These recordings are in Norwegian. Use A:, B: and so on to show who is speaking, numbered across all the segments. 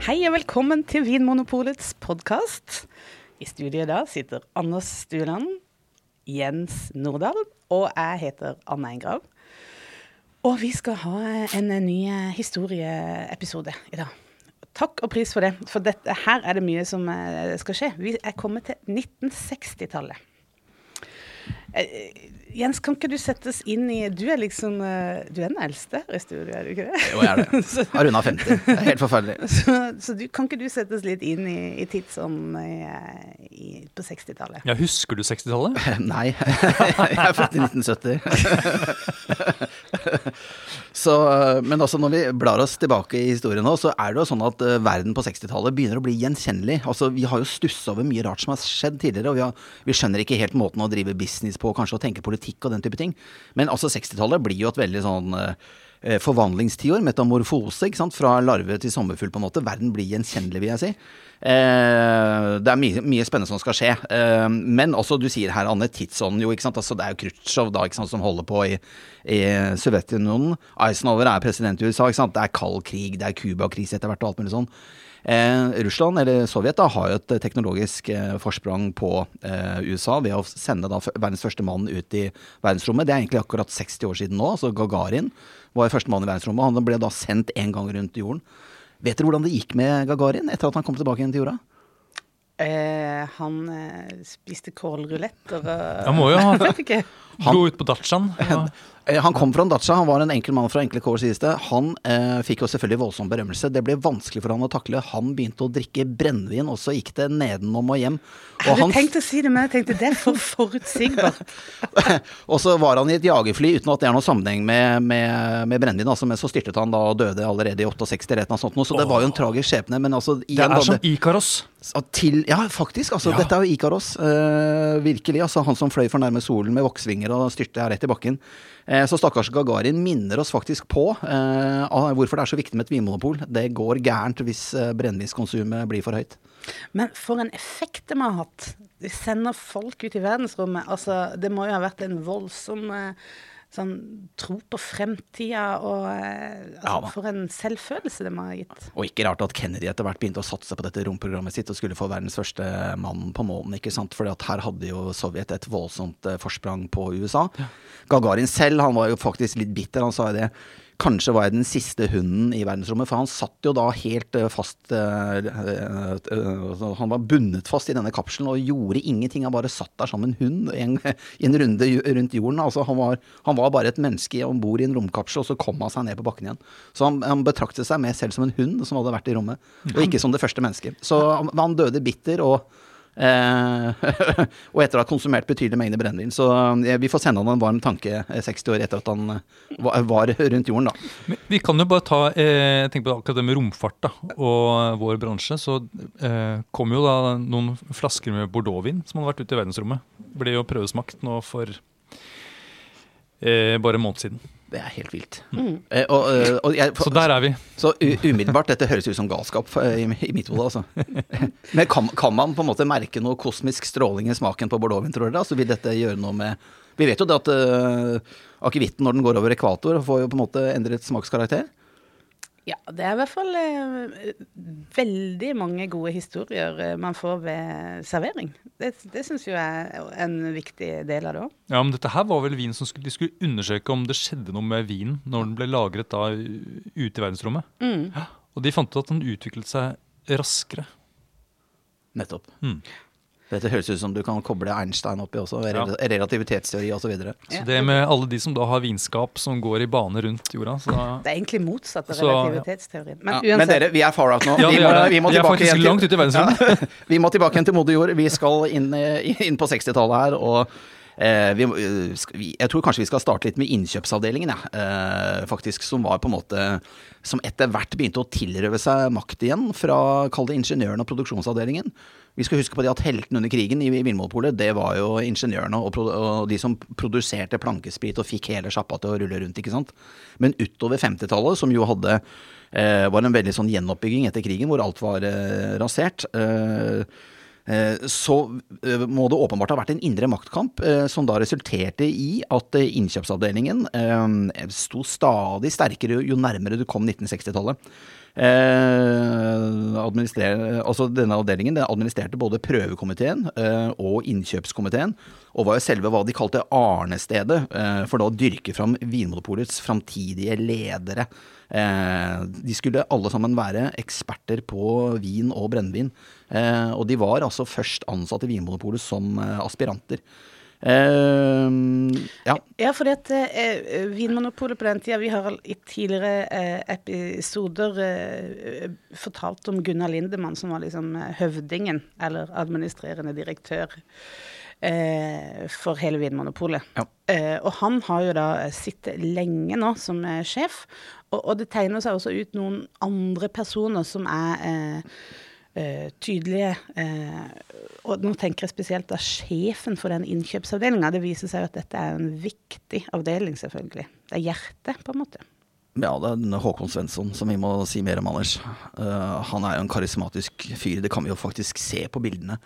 A: Hei og velkommen til Vinmonopolets podkast. I studiet da sitter Anders Stuland, Jens Nordahl og jeg heter Anne Engrav. Og vi skal ha en ny historieepisode i dag. Takk og pris for det, for dette, her er det mye som eh, skal skje. Vi er kommet til 1960-tallet. Eh, Jens, kan ikke du settes inn i Du er liksom eh, Du er den eldste her i studio, er du ikke det?
B: Jo, jeg er det. Har runda 50. Det er helt forferdelig.
A: Så, så du, kan ikke du settes litt inn i, i tidsånden på 60-tallet?
C: Ja, Husker du 60-tallet?
B: Nei, jeg er født i 1970. Så, men altså når vi blar oss tilbake i historien nå, så er det jo sånn at verden på 60-tallet begynner å bli gjenkjennelig. Altså Vi har jo stussa over mye rart som har skjedd tidligere, og vi, har, vi, skjønner ikke helt måten å drive business på, kanskje å tenke politikk og den type ting. Men altså 60-tallet blir jo et veldig sånn eh, forvandlingstiår, metamorfose, ikke sant? fra larve til sommerfugl, på en måte. Verden blir gjenkjennelig, vil jeg si. Eh, det er mye, mye, spennende som skal skje. Eh, men også, du sier her, Anne, tidsånden jo, ikke sant. Altså, det er jo Khrusjtsjov som holder på i, i Sovjetunionen. Eisenhower er president i USA, ikke sant. Det er kald krig, det er Cuba-krise etter hvert og alt mulig sånn. Eh, Russland, eller Sovjet, da, har jo et teknologisk eh, forsprang på eh, USA ved å sende da verdens første mann ut i verdensrommet. Det er egentlig akkurat 60 år siden nå. altså Gagarin var første mann i verdensrommet. Han ble da sendt én gang rundt jorden. Vet dere hvordan det gikk med Gagarin etter at han kom tilbake igjen til jorda?
A: Eh, han eh, spiste kålruletter og
C: Han må jo ha Dro ut på Datsjaen. Ja.
B: Eh, han kom fra en han var en enkel mann fra enkle kår, sies det. Han eh, fikk jo selvfølgelig voldsom berømmelse. Det ble vanskelig for han å takle. Han begynte å drikke brennevin, og så gikk det nedenom og hjem.
A: Og jeg hadde tenkt å si det, men jeg tenkte det er for forutsigbart.
B: og så var han i et jagerfly uten at det er noen sammenheng med, med, med brennevin. Altså, men så styrtet han da og døde allerede i 68 eller noe sånt. Så det var jo en tragisk skjebne. Men altså,
C: igjen, det er som Ikaros.
B: Til, ja, faktisk. Altså, ja. Dette er jo Ikaros. Uh, virkelig. Altså, han som fløy for nærme solen med voksvinger og styrte rett i bakken. Uh, så stakkars Gagarin minner oss faktisk på uh, hvorfor det er så viktig med et vinmonopol. Det går gærent hvis uh, brennevinskonsumet blir for høyt.
A: Men for en effekt det må ha hatt. De sender folk ut i verdensrommet. Altså, det må jo ha vært en voldsom eh, sånn tro på fremtida og eh, altså, ja, For en selvfølelse det må ha gitt.
B: Og ikke rart at Kennedy etter hvert begynte å satse på dette romprogrammet sitt og skulle få verdens første mann på månen. ikke sant? For her hadde jo Sovjet et voldsomt eh, forsprang på USA. Ja. Gagarin selv han var jo faktisk litt bitter. Han sa jo det. Kanskje var jeg den siste hunden i verdensrommet, for han satt jo da helt eh, fast uh, uh, Han var bundet fast i denne kapselen og gjorde ingenting. Han bare satt der som en hund i en, en runde rundt jorden. Altså, han, var, han var bare et menneske om bord i en romkapsel, og så kom han seg ned på bakken igjen. Så han, han betraktet seg mer selv som en hund som hadde vært i rommet, og ikke som det første mennesket. Så han, han døde bitter. og Eh, og etter å ha konsumert betydelige mengder brennevin. Så eh, vi får sende han en varm tanke 60 eh, år etter at han var rundt jorden, da.
C: Men vi kan jo bare ta eh, tenk på akkurat det med romfart da, og vår bransje. Så eh, kom jo da noen flasker med bordeauxvin som hadde vært ute i verdensrommet. Ble jo prøvesmakt nå for eh, bare en måned siden.
B: Det er helt vilt. Mm. Eh, og,
C: eh, og jeg, for, så der er vi.
B: Så umiddelbart, dette høres ut som galskap i, i mitt hode, altså. Men kan, kan, man på en måte merke noe kosmisk stråling i smaken på bordeauxvin, tror dere? Altså, vil dette gjøre noe med Vi vet jo det at uh, akevitten når den går over ekvator, får jo på en måte endret smakskarakter.
A: Ja, det er i hvert fall eh, veldig mange gode historier eh, man får ved servering. Det, det syns jeg er en viktig del av det òg.
C: Ja, men dette her var vel vin som skulle, de skulle undersøke om det skjedde noe med vinen når den ble lagret da ute i verdensrommet. Mm. Ja, og de fant ut at den utviklet seg raskere.
B: Nettopp. Mm. Dette høres ut som du kan koble Einstein oppi også, ja. relativitetsteori osv. Så, videre.
C: så det med alle de som da har vinskap som går i bane rundt jorda så
A: Det er egentlig motsatt av relativitetsteorien.
B: Men, ja. Men dere, vi er far out nå.
C: Ja, vi, må, vi, må, vi er faktisk langt ute i verdensrommet.
B: vi må tilbake igjen til moder jord. Vi skal inn, eh, inn på 60-tallet her. og Eh, vi, jeg tror kanskje vi skal starte litt med innkjøpsavdelingen, ja. eh, faktisk. Som var på en måte Som etter hvert begynte å tilrøve seg makt igjen fra, kall det ingeniøren og produksjonsavdelingen. Vi skal huske på det at heltene under krigen i Vinmonopolet, det var jo ingeniørene og, og, de som produserte plankesprit og fikk hele sjappa til å rulle rundt, ikke sant. Men utover 50-tallet, som jo hadde eh, var en veldig sånn gjenoppbygging etter krigen, hvor alt var eh, rasert. Eh, så eh, må det åpenbart ha vært en indre maktkamp eh, som da resulterte i at innkjøpsavdelingen sto stadig sterkere jo nærmere du kom 1960-tallet. altså denne avdelingen den administrerte både prøvekomiteen og innkjøpskomiteen, og var jo selve hva de kalte arnestedet for da å dyrke fram Vinmonopolets framtidige ledere. de skulle alle sammen være eksperter på vin og brennevin. Eh, og de var altså først ansatt i Vinmonopolet som eh, aspiranter. Uh,
A: ja. ja, fordi at uh, Vinmonopolet på den tida Vi har i tidligere uh, episoder fortalt om Gunnar Lindemann, som var liksom høvdingen, eller administrerende direktør, for hele Vinmonopolet. Ja. og han har jo da sittet lenge nå som sjef, og, og, det tegner seg også ut noen andre personer som er Uh, tydelige uh, Og nå tenker jeg spesielt da sjefen for den innkjøpsavdelinga. Det viser seg jo at dette er en viktig avdeling, selvfølgelig. Det er hjertet, på en måte.
B: Ja, det er Håkon Svensson som vi må si mer om, Anders. Uh, han er jo en karismatisk fyr. Det kan vi jo faktisk se på bildene.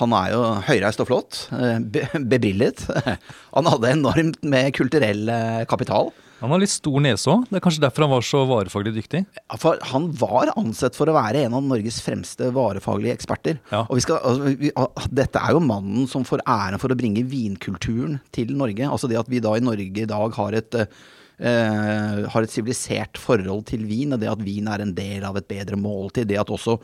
B: Han er jo høyreist og flott. Be bebrillet. Han hadde enormt med kulturell kapital.
C: Han har litt stor nese òg. Det er kanskje derfor han var så varefaglig dyktig?
B: For han var ansett for å være en av Norges fremste varefaglige eksperter. Ja. Og skal, altså, vi, dette er jo mannen som får æren for å bringe vinkulturen til Norge. Altså det at vi da i Norge i dag har et Uh, har et sivilisert forhold til vin, og det at vin er en del av et bedre måltid. Det at også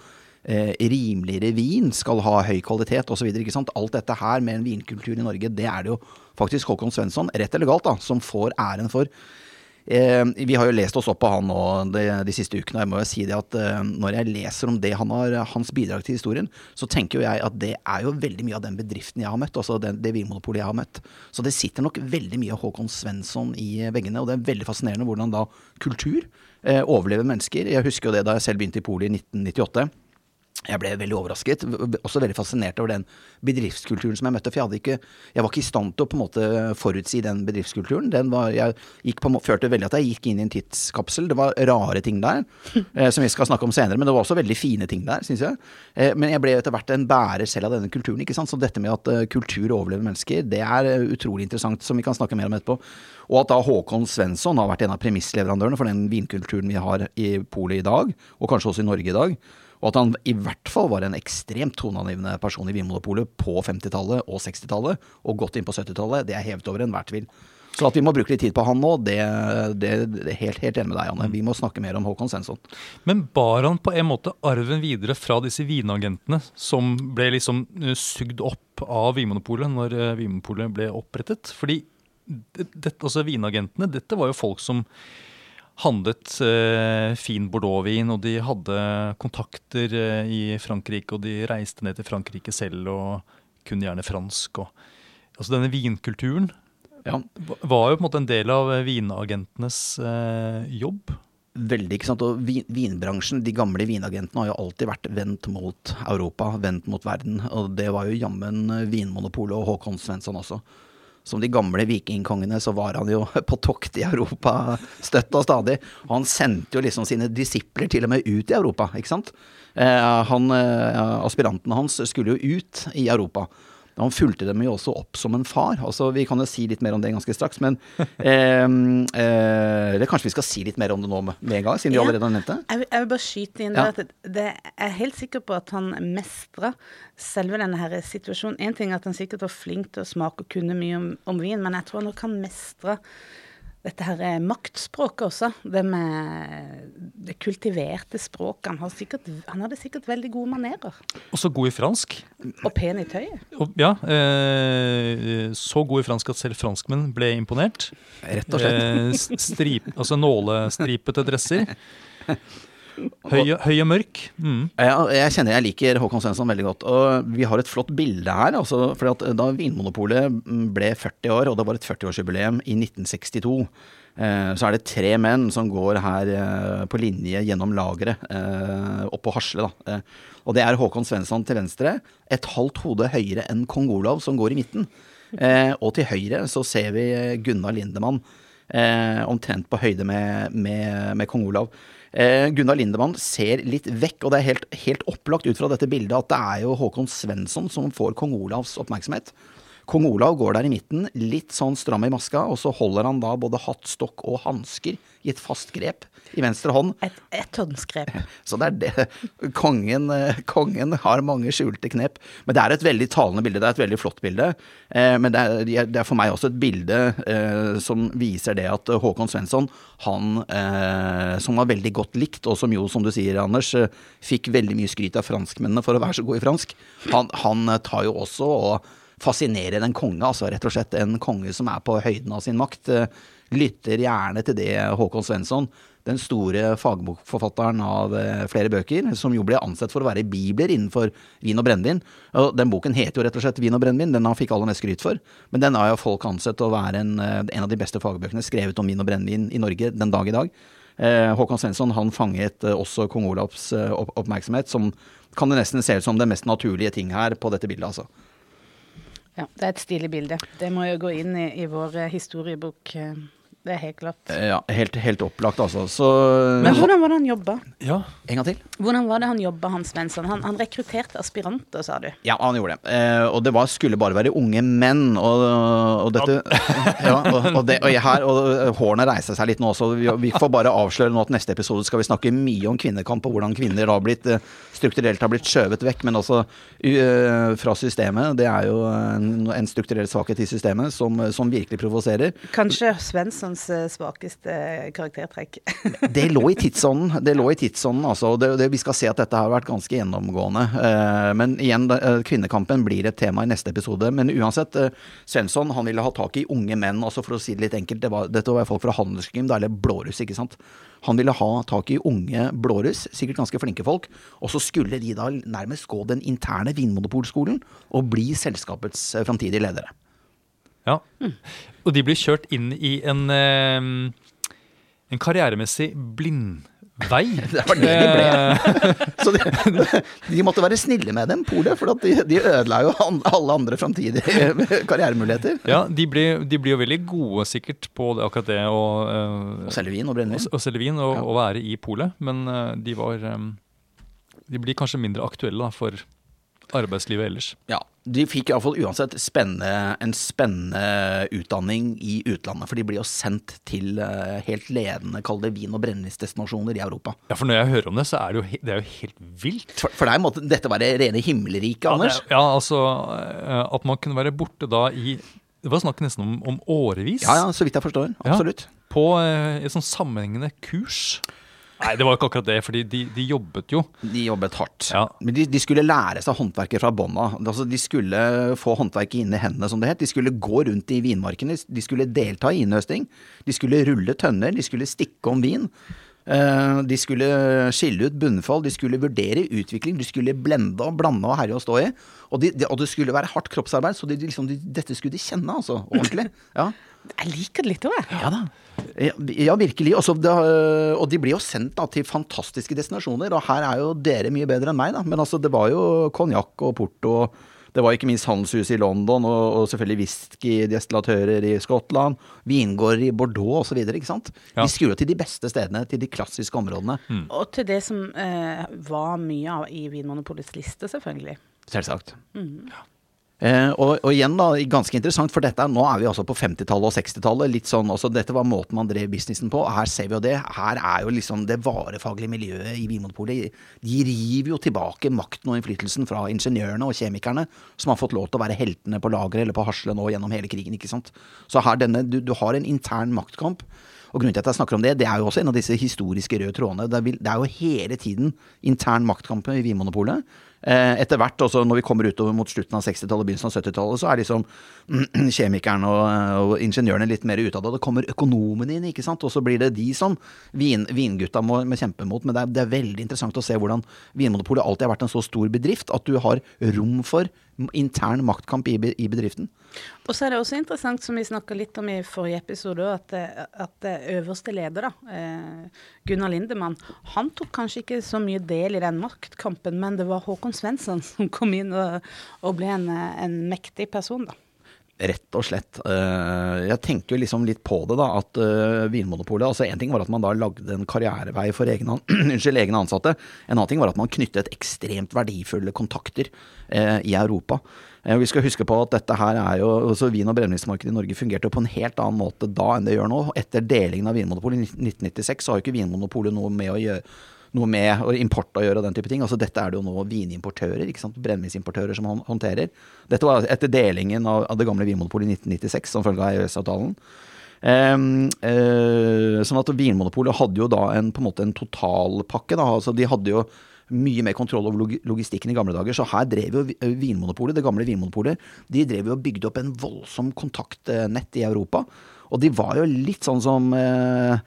B: uh, rimeligere vin skal ha høy kvalitet osv. Alt dette her med en vinkultur i Norge, det er det jo faktisk Håkon Svensson, rett eller galt, da, som får æren for. Eh, vi har jo lest oss opp på han nå de, de, siste ukene. og Jeg må jo si det at eh, Når jeg leser om det han har, hans bidrag til historien, så tenker jo jeg at det er jo veldig mye av den bedriften jeg har møtt. Altså den, det vinmonopolet jeg har møtt. Så det sitter nok veldig mye Håkon Svensson i veggene. Og det er veldig fascinerende hvordan da kultur eh, overlever mennesker. Jeg husker jo det da jeg selv begynte i polet i 1998 jeg ble veldig overrasket, også veldig fascinert over den bedriftskulturen som jeg møtte. For jeg, ikke, jeg var ikke i stand til å på en måte forutsi den bedriftskulturen. Den var, jeg på, følte veldig at jeg gikk inn i en tidskapsel. Det var rare ting der, eh, som vi skal snakke om senere. Men det var også veldig fine ting der, syns jeg. Eh, men jeg ble etter hvert en bærer selv av denne kulturen. ikke sant? Så dette med at uh, kultur overlever mennesker, det er uh, utrolig interessant, som vi kan snakke mer om etterpå. Og at da Håkon Svensson har vært en av premissleverandørene for den vinkulturen vi har i Polet i dag, og kanskje også i Norge i dag. Og at han i hvert fall var en ekstremt toneangivende person i Vinmonopolet på 50-tallet og 60-tallet, og godt inn på 70-tallet, det er hevet over enhver tvil. Så at vi må bruke litt tid på han nå, det, det, det helt, helt enig med deg, Anne. Vi må snakke mer om Håkon Svensson.
C: Men bar han på en måte arven videre fra disse vinagentene, som ble liksom eh, sugd opp av Vinmonopolet når eh, Vinmonopolet ble opprettet? Fordi det, altså vinagentene, dette var jo folk som handlet eh, fin bordeauxvin, og de hadde kontakter eh, i Frankrike, og de reiste ned til Frankrike selv og kunne gjerne fransk. Og, altså denne vinkulturen ja. var jo på en måte en del av vinagentenes eh, jobb.
B: Veldig, ikke sant. Og vin, vinbransjen, de gamle vinagentene, har jo alltid vært vendt mot Europa, vendt mot verden. Og det var jo jammen Vinmonopolet og Håkon Svensson også som de gamle vikingkongene, så var han jo på tokt i Europa støtt og stadig. Han sendte jo liksom sine disipler til og med ut i Europa, ikke sant. Eh, han, eh, aspirantene hans skulle jo ut i Europa. Han fulgte dem jo også opp som en far. Altså, vi kan jo si litt mer om det ganske straks, men eh, eh, Eller kanskje vi skal si litt mer om det nå med en gang, siden vi allerede har nevnt det?
A: Jeg jeg vil bare skyte inn ja. at det, jeg er helt sikker på at han mestra selve denne her situasjonen. Én ting er at han sikkert var flink til å smake og kunne mye om, om vin, men jeg tror nok han mestra dette her er maktspråket også. Det med det kultiverte språket. Han, sikkert, han, hadde sikkert veldig gode manerer.
C: Og så god i fransk.
A: Og pen i tøyet.
C: Og, ja. Eh, så god i fransk at selv franskmenn ble imponert.
B: Rett og slett.
C: Eh, strip, altså nålestripete dresser. Høy, høy og mørk. Mm.
B: Jeg, jeg, kjenner jeg liker Håkon Svensson veldig godt. Og vi har et flott bilde her. Altså, for Da Vinmonopolet ble 40 år, og det var et 40-årsjubileum i 1962, eh, så er det tre menn som går her eh, på linje gjennom lageret eh, oppå Hasle. Da. Eh, og det er Håkon Svensson til venstre, et halvt hode høyere enn kong Olav, som går i midten. Eh, og til høyre så ser vi Gunnar Lindemann, eh, omtrent på høyde med, med, med kong Olav. Eh, Gunnar Lindemann ser litt vekk, og det er helt, helt opplagt ut fra dette bildet at det er jo Håkon Svensson som får kong Olavs oppmerksomhet. Kong Olav går der i midten, litt sånn stram i maska, og så holder han da både hatt, stokk og hansker i et fast grep i venstre hånd.
A: Et etthåndsgrep.
B: Så det er det. Kongen, eh, kongen har mange skjulte knep. Men det er et veldig talende bilde. Det er et veldig flott bilde. Eh, men det er, det er for meg også et bilde eh, som viser det at Håkon Svensson, han som var veldig godt likt, og som jo, som du sier, Anders, fikk veldig mye skryt av franskmennene for å være så god i fransk, han, han tar jo også og fascinerer en konge, altså rett og slett en konge som er på høyden av sin makt. Eh, Lytter gjerne til det Håkon Svensson, den store fagbokforfatteren av eh, flere bøker, som jo ble ansett for å være bibler innenfor vin og brennevin. Den boken heter jo rett og slett Vin og brennevin, den han fikk aller mest skryt for. Men den har jo folk ansett å være en, eh, en av de beste fagbøkene skrevet om vin og brennevin i Norge den dag i dag. Håkon Svensson han fanget også kong Olavs opp oppmerksomhet, som kan det nesten se ut som den mest naturlige ting her på dette bildet, altså.
A: Ja, det er et stilig bilde. Det må jo gå inn i, i vår eh, historiebok. eh, Det er helt klart.
B: Eh, Ja, helt, helt opplagt, altså. Så
A: Men hvordan var det han jobba?
C: Ja,
B: En gang til.
A: Hvordan var det han jobba, Hans Svensson? Han, han rekrutterte aspiranter, sa du.
B: Ja, han gjorde det. Eh, og det var, skulle bare være unge menn. Og, og dette ja, og, og, det, og, her, og hårene reiser seg litt nå også. Vi, vi får bare avsløre nå at neste episode skal vi snakke mye om kvinnekamp, og hvordan kvinner har blitt eh, strukturelt har blitt skjøvet vekk, men også uh, fra systemet. Det er jo en, en strukturell svakhet i systemet som, som virkelig provoserer.
A: Kanskje Svenssons eh, svakeste karaktertrekk.
B: Det lå i tidsånden. Det lå i tidsånden, altså. Det, det, vi skal se at dette har vært ganske gjennomgående. Eh, men igjen, eh, kvinnekampen blir et tema i neste episode. Men uansett, eh, Svensson han ville ha tak i unge menn, altså for å si det litt enkelt. Det var, dette var folk fra Handelsgym, eller Blåruss, ikke sant. Han ville ha tak i unge blåruss, sikkert ganske flinke folk, og så skulle de da nærmest gå den interne Vinmonopolskolen og bli selskapets eh, framtidige ledere.
C: ja. Og de blir kjørt inn i en, eh, en karrieremessig blindvei.
B: Det var det de ble. Så de, de måtte være snille med dem, polet, for at de, de ødela jo alle andre framtidige karrieremuligheter.
C: ja, de blir, de blir jo veldig gode sikkert på det, akkurat det å, uh,
B: Og selge vin og brennevin.
C: å selge vin og,
B: Ja.
C: og være i polet, men eh, de var um, De blir kanskje mindre aktuelle da, for arbeidslivet ellers.
B: Ja, De fikk iallfall uansett spennende, en spennende utdanning i utlandet. For de blir jo sendt til eh, helt ledende, kall det vin- og brennevinsdestinasjoner i Europa.
C: Ja, for når jeg hører om det, så er det jo, det er jo helt vilt.
B: For, for deg måtte dette være rene himmelriket,
C: Ja,
B: Anders.
C: det, ja, altså eh, At man kunne være borte da i Det var snakk nesten om, om årevis.
B: Ja, ja, så vidt jeg forstår.
C: Ja.
B: Absolutt.
C: På eh, et sånn sammenhengende kurs. Nei, det var ikke akkurat det, fordi de, de jobbet jo.
B: De jobbet hardt.
C: Ja.
B: Men de, de skulle lære seg håndverket fra bånda. Altså, de skulle få håndverket inn i hendene, som det het. De skulle gå rundt i vinmarkene. De skulle delta i innhøsting. De skulle rulle tønner. De skulle stikke om vin. Eh, De skulle skille ut bunnfall, de skulle vurdere utvikling, de skulle blende og blande og herje og stå i. Og, de, de, og det skulle være hardt kroppsarbeid, så de, liksom, de, dette skulle de kjenne, altså. Ordentlig. Ja.
A: Jeg liker det litt òg, jeg.
B: Ja da. Ja, virkelig. Også, og de blir jo sendt da, til fantastiske destinasjoner. Og her er jo dere mye bedre enn meg, da. Men altså, det var jo konjakk og porto. Det var ikke minst handelshuset i London, og, og selvfølgelig whiskydestillatører i Skottland. Vingårder i Bordeaux osv. ikke sant.
C: Ja.
B: De skulle jo til de beste stedene, til de klassiske områdene.
A: Og til det som eh, var mye av i Vinmonopolets liste, selvfølgelig.
B: Selvsagt. Eh, og, og igjen da, ganske interessant, for dette, nå er vi altså på 50-tallet og 60-tallet. litt sånn, også Dette var måten man drev businessen på. Her ser vi jo det. Her er jo liksom det varefaglige miljøet i Vinmonopolet. De river jo tilbake makten og innflytelsen fra ingeniørene og kjemikerne, som har fått lov til å være heltene på lageret eller på Hasle nå gjennom hele krigen. ikke sant? Så her denne, du, du har en intern maktkamp. Og grunnen til at jeg snakker om det, det er jo også en av disse historiske røde trådene. Det er jo hele tiden intern maktkamp i Vinmonopolet. Eh, etter hvert, også når vi kommer utover mot slutten av 60-tallet, begynnelsen av 70-tallet, så er liksom kjemikerne og, og ingeniørene litt mer ute av det. Og det kommer økonomene inn, ikke sant. Og så blir det de som vin, vingutta må, må kjempe mot. Men det er, det er veldig interessant å se hvordan Vinmonopolet alltid har vært en så stor bedrift at du har rom for intern maktkamp i, i bedriften.
A: Og så er det også interessant, som vi snakka litt om i forrige episode, at, eh, at eh, øverste leder, da, eh, Gunnar Lindemann, han tok kanskje ikke så mye del i den maktkampen, men det var Håkon Svensson som kom inn og, og ble en, en mektig person, da.
B: Rett og slett. Eh, jeg tenker jo liksom litt på det, da. At uh, Vinmonopolet altså En ting var at man da lagde en karrierevei for egne, unnskyld, egne ansatte. En annen ting var at man knyttet ekstremt verdifulle kontakter uh, i Europa. Vi skal huske på at dette her er jo altså Vin- og brennevinsmarkedet i Norge fungerte på en helt annen måte da enn det gjør nå. Etter delingen av Vinmonopolet i 1996 så har jo ikke Vinmonopolet noe med å gjøre noe med import å gjøre og den type ting. Altså Dette er det jo nå vinimportører, ikke sant? brennevinsimportører som håndterer. Dette var etter delingen av, det gamle Vinmonopolet i 1996 som følge av EØS-avtalen. Um, uh, sånn at Vinmonopolet hadde jo da en, på en måte en totalpakke. Da. Altså de hadde jo mye mer kontroll over logistikken i gamle dager. Så her drev jo Vinmonopolet, det gamle Vinmonopolet, de drev jo og bygde opp en voldsom kontaktnett i Europa. Og de var jo litt sånn som uh,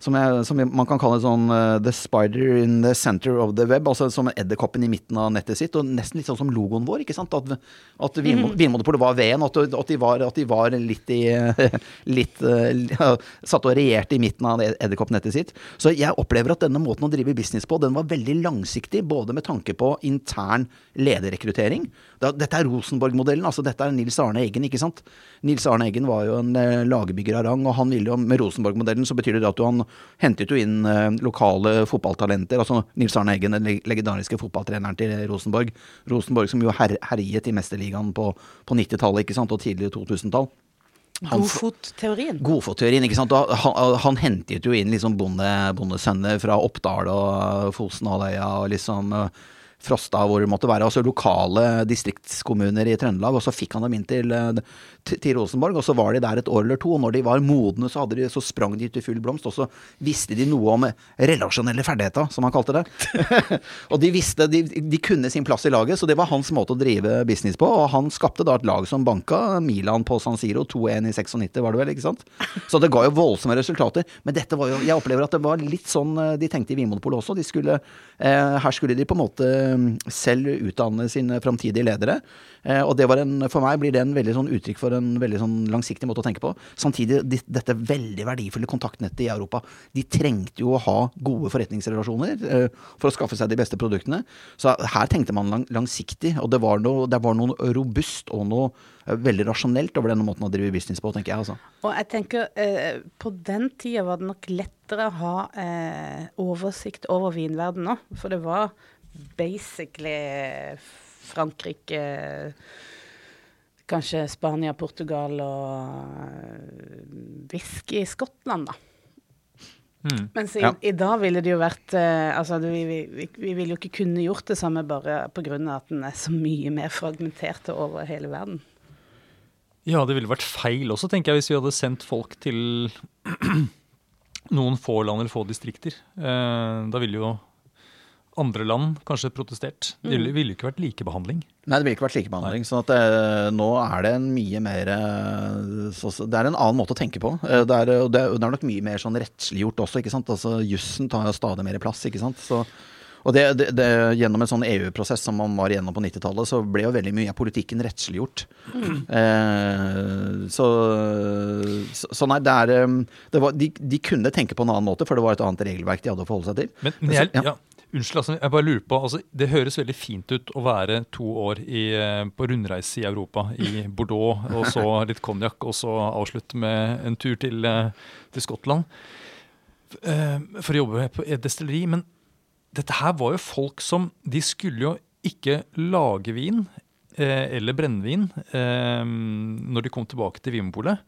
B: som, jeg, som, man kan kalle sånn uh, The Spider in the center of the web. Altså som edderkoppen i midten av nettet sitt. Og nesten litt sånn som logoen vår. ikke sant? At, at vin, mm. Vinmonopolet var veden. At, at, de var, at de var litt i litt uh, Satt og regjerte i midten av edderkoppnettet sitt. Så jeg opplever at denne måten å drive business på, den var veldig langsiktig. Både med tanke på intern lederrekruttering. Dette er Rosenborg-modellen. altså Dette er Nils Arne Eggen, ikke sant. Nils Arne Eggen var jo en uh, lagerbygger av rang, og han ville jo med Rosenborg-modellen så betyr det at han hentet jo inn uh, lokale fotballtalenter. altså Nils Arne Eggen, den legendariske fotballtreneren til Rosenborg. Rosenborg som jo her, herjet i Mesterligaen på, på 90-tallet ikke sant, og tidlig 2000-tall.
A: Godfotteorien.
B: Godfotteorien, ikke sant. Han, han, hentet jo inn liksom bonde, bondesønner fra Oppdal og Fosenhalvøya og liksom Frosta, hvor det måtte være. Altså lokale distriktskommuner i Trøndelag. Og så fikk han dem inn til, eh, til, Rosenborg, og så var de der et år eller to. Og når de var modne, så, de, så sprang de ut i full blomst. Og så visste de noe om relasjonelle ferdigheter, som han kalte det. og de visste de, de, kunne sin plass i laget, så det var hans måte å drive business på. Og han skapte da et lag som banka Milan på San Siro, 2-1 i 96, var det vel, ikke sant? Så det ga jo voldsomme resultater. Men dette var jo Jeg opplever at det var litt sånn eh, de tenkte i Vinmonopolet også. De skulle, eh, her skulle de på en måte selv utdanne sine framtidige ledere. Eh, og det var en, for meg blir det en veldig sånn uttrykk for en veldig sånn langsiktig måte å tenke på. Samtidig dette veldig verdifulle kontaktnettet i Europa. De trengte jo å ha gode forretningsrelasjoner eh, for å skaffe seg de beste produktene. Så her tenkte man lang, langsiktig, og det var, noe, det var noe robust og noe eh, veldig rasjonelt over denne måten å drive business på, tenker jeg. Altså.
A: Og jeg tenker, eh, På den tida var det nok lettere å ha eh, oversikt over vinverdenen òg. For det var basically Frankrike Kanskje Spania, Portugal og eh, whisky i Skottland, da. Mm. Mens i, ja. i, dag ville det jo vært uh, Altså, vi, vi, vi, ville jo ikke kunne gjort det samme bare pga. at den er så mye mer fragmentert over hele verden.
C: Ja, det ville vært feil også, tenker jeg, hvis vi hadde sendt folk til noen få land eller få distrikter. Uh, da ville jo andre land kanskje protestert. Det mm. ville jo ikke vært likebehandling.
B: Nei, det ville ikke vært likebehandling. sånn at det, eh, nå er det en mye mer eh, så, Det er en annen måte å tenke på. Eh, det er, det er, nok mye mer sånn rettsliggjort også, ikke sant. Altså Jussen tar jo stadig mer plass, ikke sant. Så, og det, det, det, Gjennom en sånn EU-prosess som man var igjennom på 90-tallet, så ble jo veldig mye av politikken rettsliggjort. Mm. Eh, så, så, nei, det er det var, de, de, kunne tenke på en annen måte, for det var et annet regelverk de hadde å forholde seg til.
C: Men, men jeg, ja. Unnskyld, altså, jeg bare lurer på, altså, Det høres veldig fint ut å være to år i, eh, på rundreise i Europa, i Bordeaux, og så litt konjakk, og så avslutte med en tur til, eh, til Skottland uh, for å jobbe på et destilleri. Men dette her var jo folk som De skulle jo ikke lage vin eller brennevin når de kom tilbake til Vinmopolet.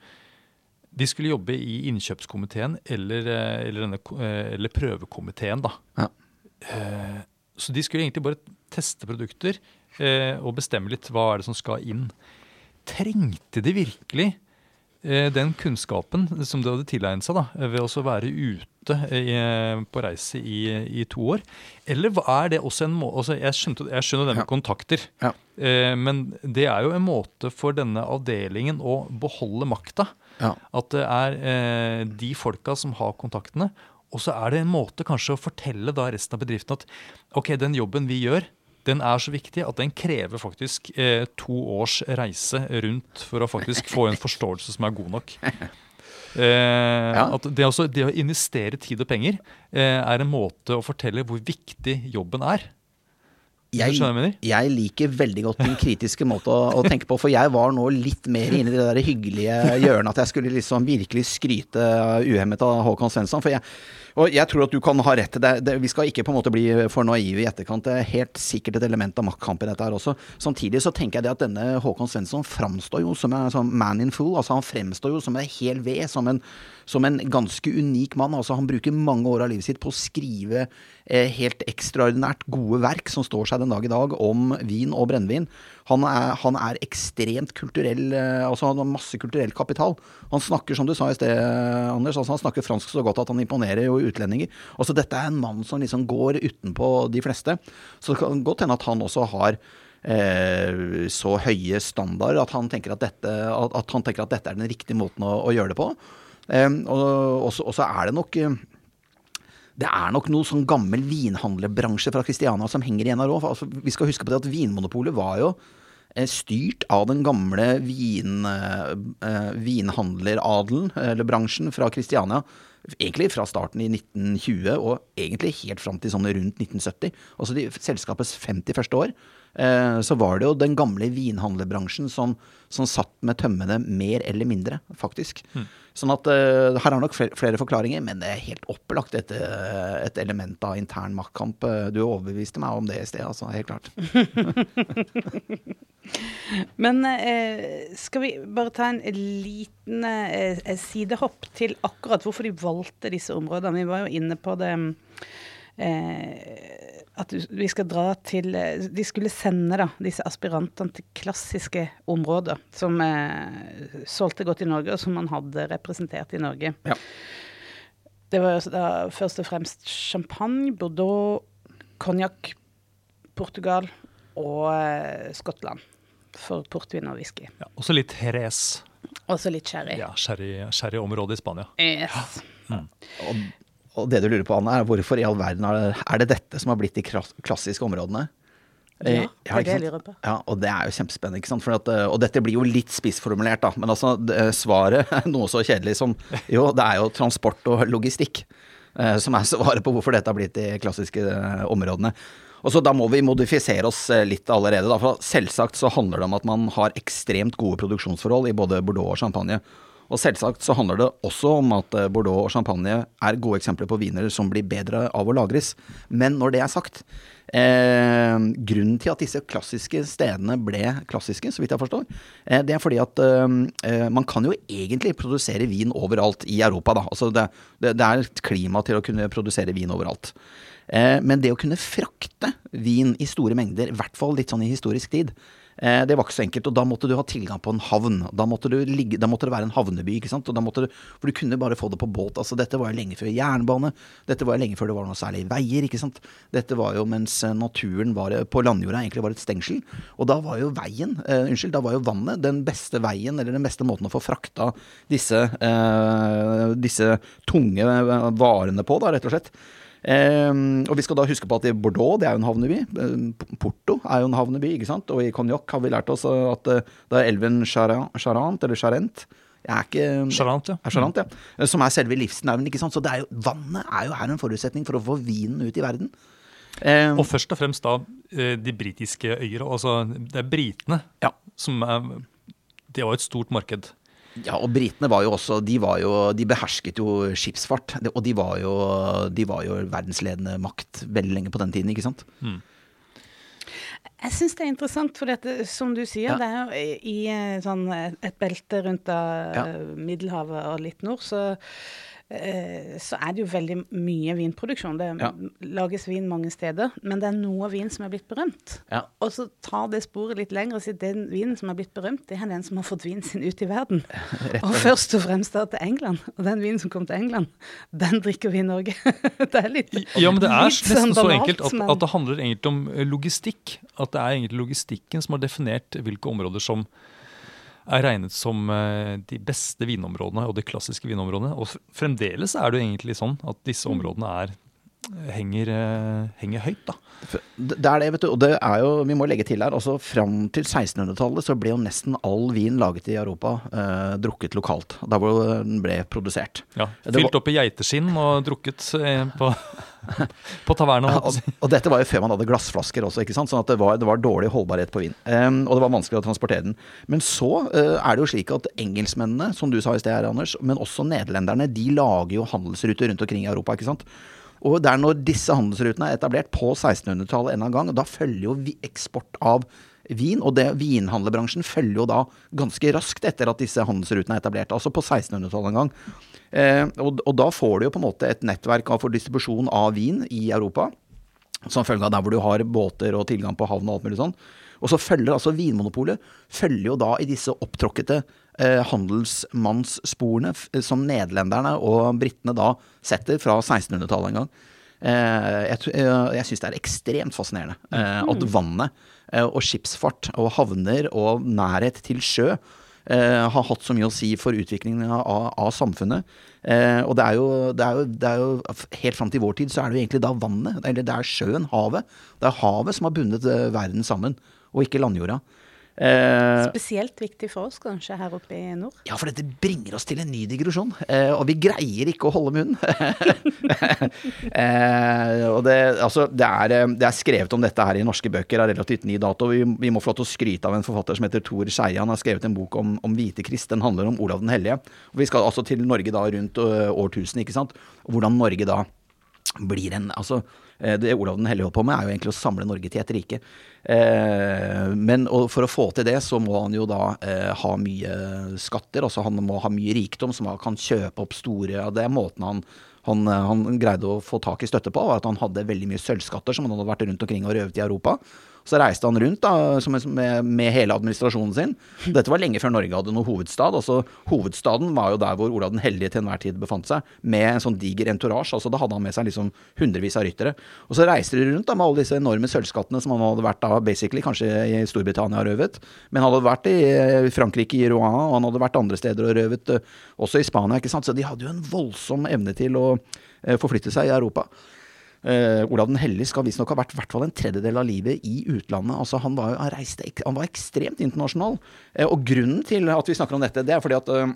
C: De skulle jobbe i innkjøpskomiteen eller, eller, denne, eller prøvekomiteen. da. Ja. Eh, så de skulle egentlig bare teste produkter eh, og bestemme litt hva er det som skal inn. Trengte de virkelig eh, den kunnskapen som de hadde tilegnet seg da, ved å være ute på reise i, i, to år? Eller er det også en måte altså jeg, jeg, skjønner det med ja. kontakter, ja. men det er jo en måte for denne avdelingen å beholde makta. Ja. At det er de folka som har kontaktene, og så er det en måte kanskje å fortelle da resten av bedriften at ok, den jobben vi gjør, den er så viktig at den krever faktisk eh, to års reise rundt for å faktisk få en forståelse som er god nok. Eh, ja. at det, også, det, å investere tid og penger eh, er en måte å fortelle hvor viktig jobben er.
B: Jeg,
C: jeg
B: jeg liker veldig godt den kritiske måten å, å tenke på, for jeg var nå litt mer inne i det der hyggelige hjørnet at jeg skulle liksom virkelig skryte uhemmet av Håkon Svensson. For jeg, og jeg tror at du kan ha rett til det. Vi skal ikke på en måte bli for naive i etterkant. Det er helt sikkert et element av maktkamp i dette her også. Samtidig så tenker jeg det at denne Håkon Svensson framstår jo som en som man in full. Altså han fremstår jo som en hel ved, som en, som en ganske unik mann. Altså han bruker mange år av livet sitt på å skrive eh, helt ekstraordinært gode verk som står seg den dag i dag om vin og brennevin. Han er, han er ekstremt kulturell, eh, altså han har masse kulturell kapital. Han snakker, som du sa i sted, Anders, altså han snakker fransk så godt at han imponerer jo utlendinger. Altså dette er en mann som liksom går utenpå de fleste. Så det kan godt hende at han også har eh, så høye standarder at han tenker at dette, at, at tenker at dette er den riktige måten å, å gjøre det på. Eh, og så er det nok eh, det er nok noe sånn gammel vinhandlerbransje fra Kristiania som henger igjen her òg. Altså, vi skal huske på det at Vinmonopolet var jo eh, styrt av den gamle vin, eh, vinhandleradelen, eller bransjen, fra Kristiania. Egentlig fra starten i 1920 og egentlig helt fram til sånn rundt 1970. Altså de, selskapets 51. år. Eh, så var det jo den gamle vinhandlerbransjen som, som satt med tømmene mer eller mindre, faktisk. Mm. Sånn at uh, her er nok flere, flere, forklaringer, men det er helt opplagt et, et element av intern maktkamp. Du overbeviste meg om det i sted, altså. Helt klart.
A: men uh, skal vi bare ta en liten uh, sidehopp til akkurat hvorfor de valgte disse områdene? Vi var jo inne på det eh, at vi skal dra til eh, De skulle sende da, disse aspirantene til klassiske områder som eh, solgte godt i Norge, og som man hadde representert i Norge. Ja. Det var da først og fremst champagne, Bordeaux, konjakk, Portugal og eh, Skottland for portvin og whisky.
C: Ja, også litt Jerez.
A: Også litt sherry.
C: Ja, sherryområdet sherry i Spania.
A: Yes.
B: Mm. Og og det du lurer på, Anne, er hvorfor i all verden er det, er det dette som har blitt de klassiske områdene?
A: Ja, det er det jeg lurer på.
B: Ja, og det er jo kjempespennende. ikke sant? At, og dette blir jo litt spissformulert, da. Men altså, svaret er noe så kjedelig som Jo, det er jo transport og logistikk eh, som er svaret på hvorfor dette har blitt de klassiske eh, områdene. Og så Da må vi modifisere oss eh, litt allerede. da, for Selvsagt så handler det om at man har ekstremt gode produksjonsforhold i både Bordeaux og Champagne. Og selvsagt så handler det også om at eh, Bordeaux og champagne er gode eksempler på viner som blir bedre av å lagres. Men når det er sagt, eh, grunnen til at disse klassiske stedene ble klassiske, så vidt jeg forstår, eh, det er fordi at eh, eh man kan jo egentlig produsere vin overalt i Europa, da. Altså det, det, det er et klima til å kunne produsere vin overalt. Eh, men det å kunne frakte vin i store mengder, i hvert fall litt sånn i historisk tid, det var ikke så enkelt, og da måtte du ha tilgang på en havn. Da måtte, ligge, da måtte det være en havneby, ikke sant. Du, for du kunne bare få det på båt. Altså, dette var jo lenge før jernbane. Dette var jo lenge før det var noe særlig veier, ikke sant. Dette var jo mens eh, naturen var, på landjorda egentlig var et stengsel. Og da var jo veien, eh, unnskyld, da var jo vannet den beste veien, eller den beste måten å få frakta disse, eh, disse tunge varene på, da, rett og slett. Um, og vi skal da huske på at i Bordeaux, det er jo en havneby. Porto er jo en havneby, ikke sant. Og i Cognac har vi lært oss at eh, det er elven Charant, eller Charent. Er ikke
C: Charant, ja.
B: Er Charant, ja. Som er selve livsnerven, ikke sant. Så jo, vannet er jo her en forutsetning for å få vinen ut i verden.
C: Eh, og først og fremst da eh, de britiske øyer. Altså det er britene ja. som er Det var et stort marked.
B: Ja, og britene var jo også De, var jo, de behersket jo skipsfart. Og de var, jo, de var jo verdensledende makt veldig lenge på den tiden, ikke sant? Mm.
A: Jeg syns det er interessant, for dette, som du sier, ja. det er jo i, eh, sånn, et belte rundt av ja. Middelhavet og litt nord, så Eh, så er det jo veldig mye vinproduksjon. Det ja. lages vin mange steder, men det er noe vin som er blitt berømt. Ja. Og så tar det sporet litt lenger og sier den vinen som er blitt berømt, det er den som har fått vinen sin ut i verden. og først og fremst da til England. Og den vinen som kom til England, den drikker vi i Norge. det er litt
C: Ja, men det er nesten så enkelt at, at, det handler egentlig om eh, logistikk. At det er egentlig logistikken som har definert hvilke områder som er regnet som eh, de beste vinområdene og de klassiske vinområdene. Og fremdeles er det jo egentlig sånn at disse mm. områdene er, henger, eh, henger, høyt. da.
B: Det er det, vet du. Og det er jo, vi må legge til her, altså Fram til 1600-tallet så ble jo nesten all vin laget i Europa eh, drukket lokalt. Der hvor den ble produsert.
C: Ja, Fylt opp i geiteskinn og drukket eh, på På taverna.
B: Og, og dette var jo før man hadde glassflasker også, ikke sant? sånn at det var, det var dårlig holdbarhet på vin. Ehm, og det var vanskelig å transportere den. Men så eh, er det jo slik at engelskmennene, som du sa i sted her, Anders, men også nederlenderne, de lager jo handelsruter rundt omkring i Europa, ikke sant. Og det er når disse handelsrutene er etablert på 1600-tallet en gang, og da følger jo eksport av vin, og det, vinhandlerbransjen følger jo da ganske raskt etter at disse handelsrutene er etablert, altså på 1600-tallet en gang. Eh, og, og da får du jo på en måte et nettverk for distribusjon av vin i Europa som følge av der hvor du har båter og tilgang på havn og alt mulig sånn. Og så følger altså Vinmonopolet følger jo da i disse opptråkkete handelsmannssporene f- som nederlenderne og britene da setter fra 1600-tallet en gang. Eh, jeg eh, jeg syns det er ekstremt fascinerende eh, at vannet eh, og skipsfart og havner og nærhet til sjø eh, har hatt så mye å si for utviklingen av, av samfunnet. Eh, og det er, jo, det, er jo, det er jo Helt fram til vår tid så er det jo egentlig da vannet, eller det er sjøen, havet. Det er havet som har bundet eh, verden sammen, og ikke landjorda. Eh,
A: Spesielt viktig for oss kanskje her oppe i nord.
B: ja, for dette bringer oss til en ny digresjon, eh, og vi greier ikke å holde munnen. eh, og det, altså, det, er, eh, det er skrevet om dette her i norske bøker av relativt ny dato. Vi, vi må få lov til å skryte av en forfatter som heter Tor Skeie. Han har skrevet en bok om, om hvitekrist. Den handler om Olav den hellige. Og vi skal altså til Norge da rundt ø, årtusen, ikke sant. Og hvordan Norge da blir en Altså, eh, det Olav den hellige holdt på med, er jo egentlig å samle Norge til et rike. Eh, men for å få til det, så må han jo da eh, ha mye skatter. Altså han må ha mye rikdom, som han kan kjøpe opp store Det er måten han, han, eh, han greide å få tak i støtte på, var at han hadde veldig mye sølvskatter som han hadde vært rundt omkring og røvet i Europa. Så reiste han rundt da, med, med hele administrasjonen sin. Dette var lenge før Norge hadde noen hovedstad. Altså, hovedstaden var jo der hvor Olav den hellige til enhver tid befant seg, med en sånn diger entourage. Altså, da hadde han med seg liksom hundrevis av ryttere. Og så reiste de rundt da, med alle disse enorme sølvskattene som han hadde vært da basically, kanskje i Storbritannia og røvet. Men han hadde vært i eh, Frankrike, i Rouen, og han hadde vært andre steder og røvet, eh, også i Spania. ikke sant? Så de hadde jo en voldsom evne til å eh, forflytte seg i Europa. Eh, Olav den hellige skal visstnok ha vært i hvert fall en tredjedel av livet i utlandet. Altså Han var, han reiste, han var ekstremt internasjonal. Uh, og grunnen til at vi snakker om dette, det er fordi at uh,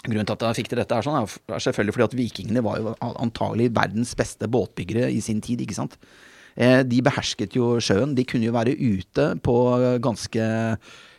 B: Grunnen til at jeg fikk til dette, er, sånn, er selvfølgelig fordi at vikingene var jo antagelig verdens beste båtbyggere i sin tid. ikke sant? De behersket jo sjøen. De kunne jo være ute på ganske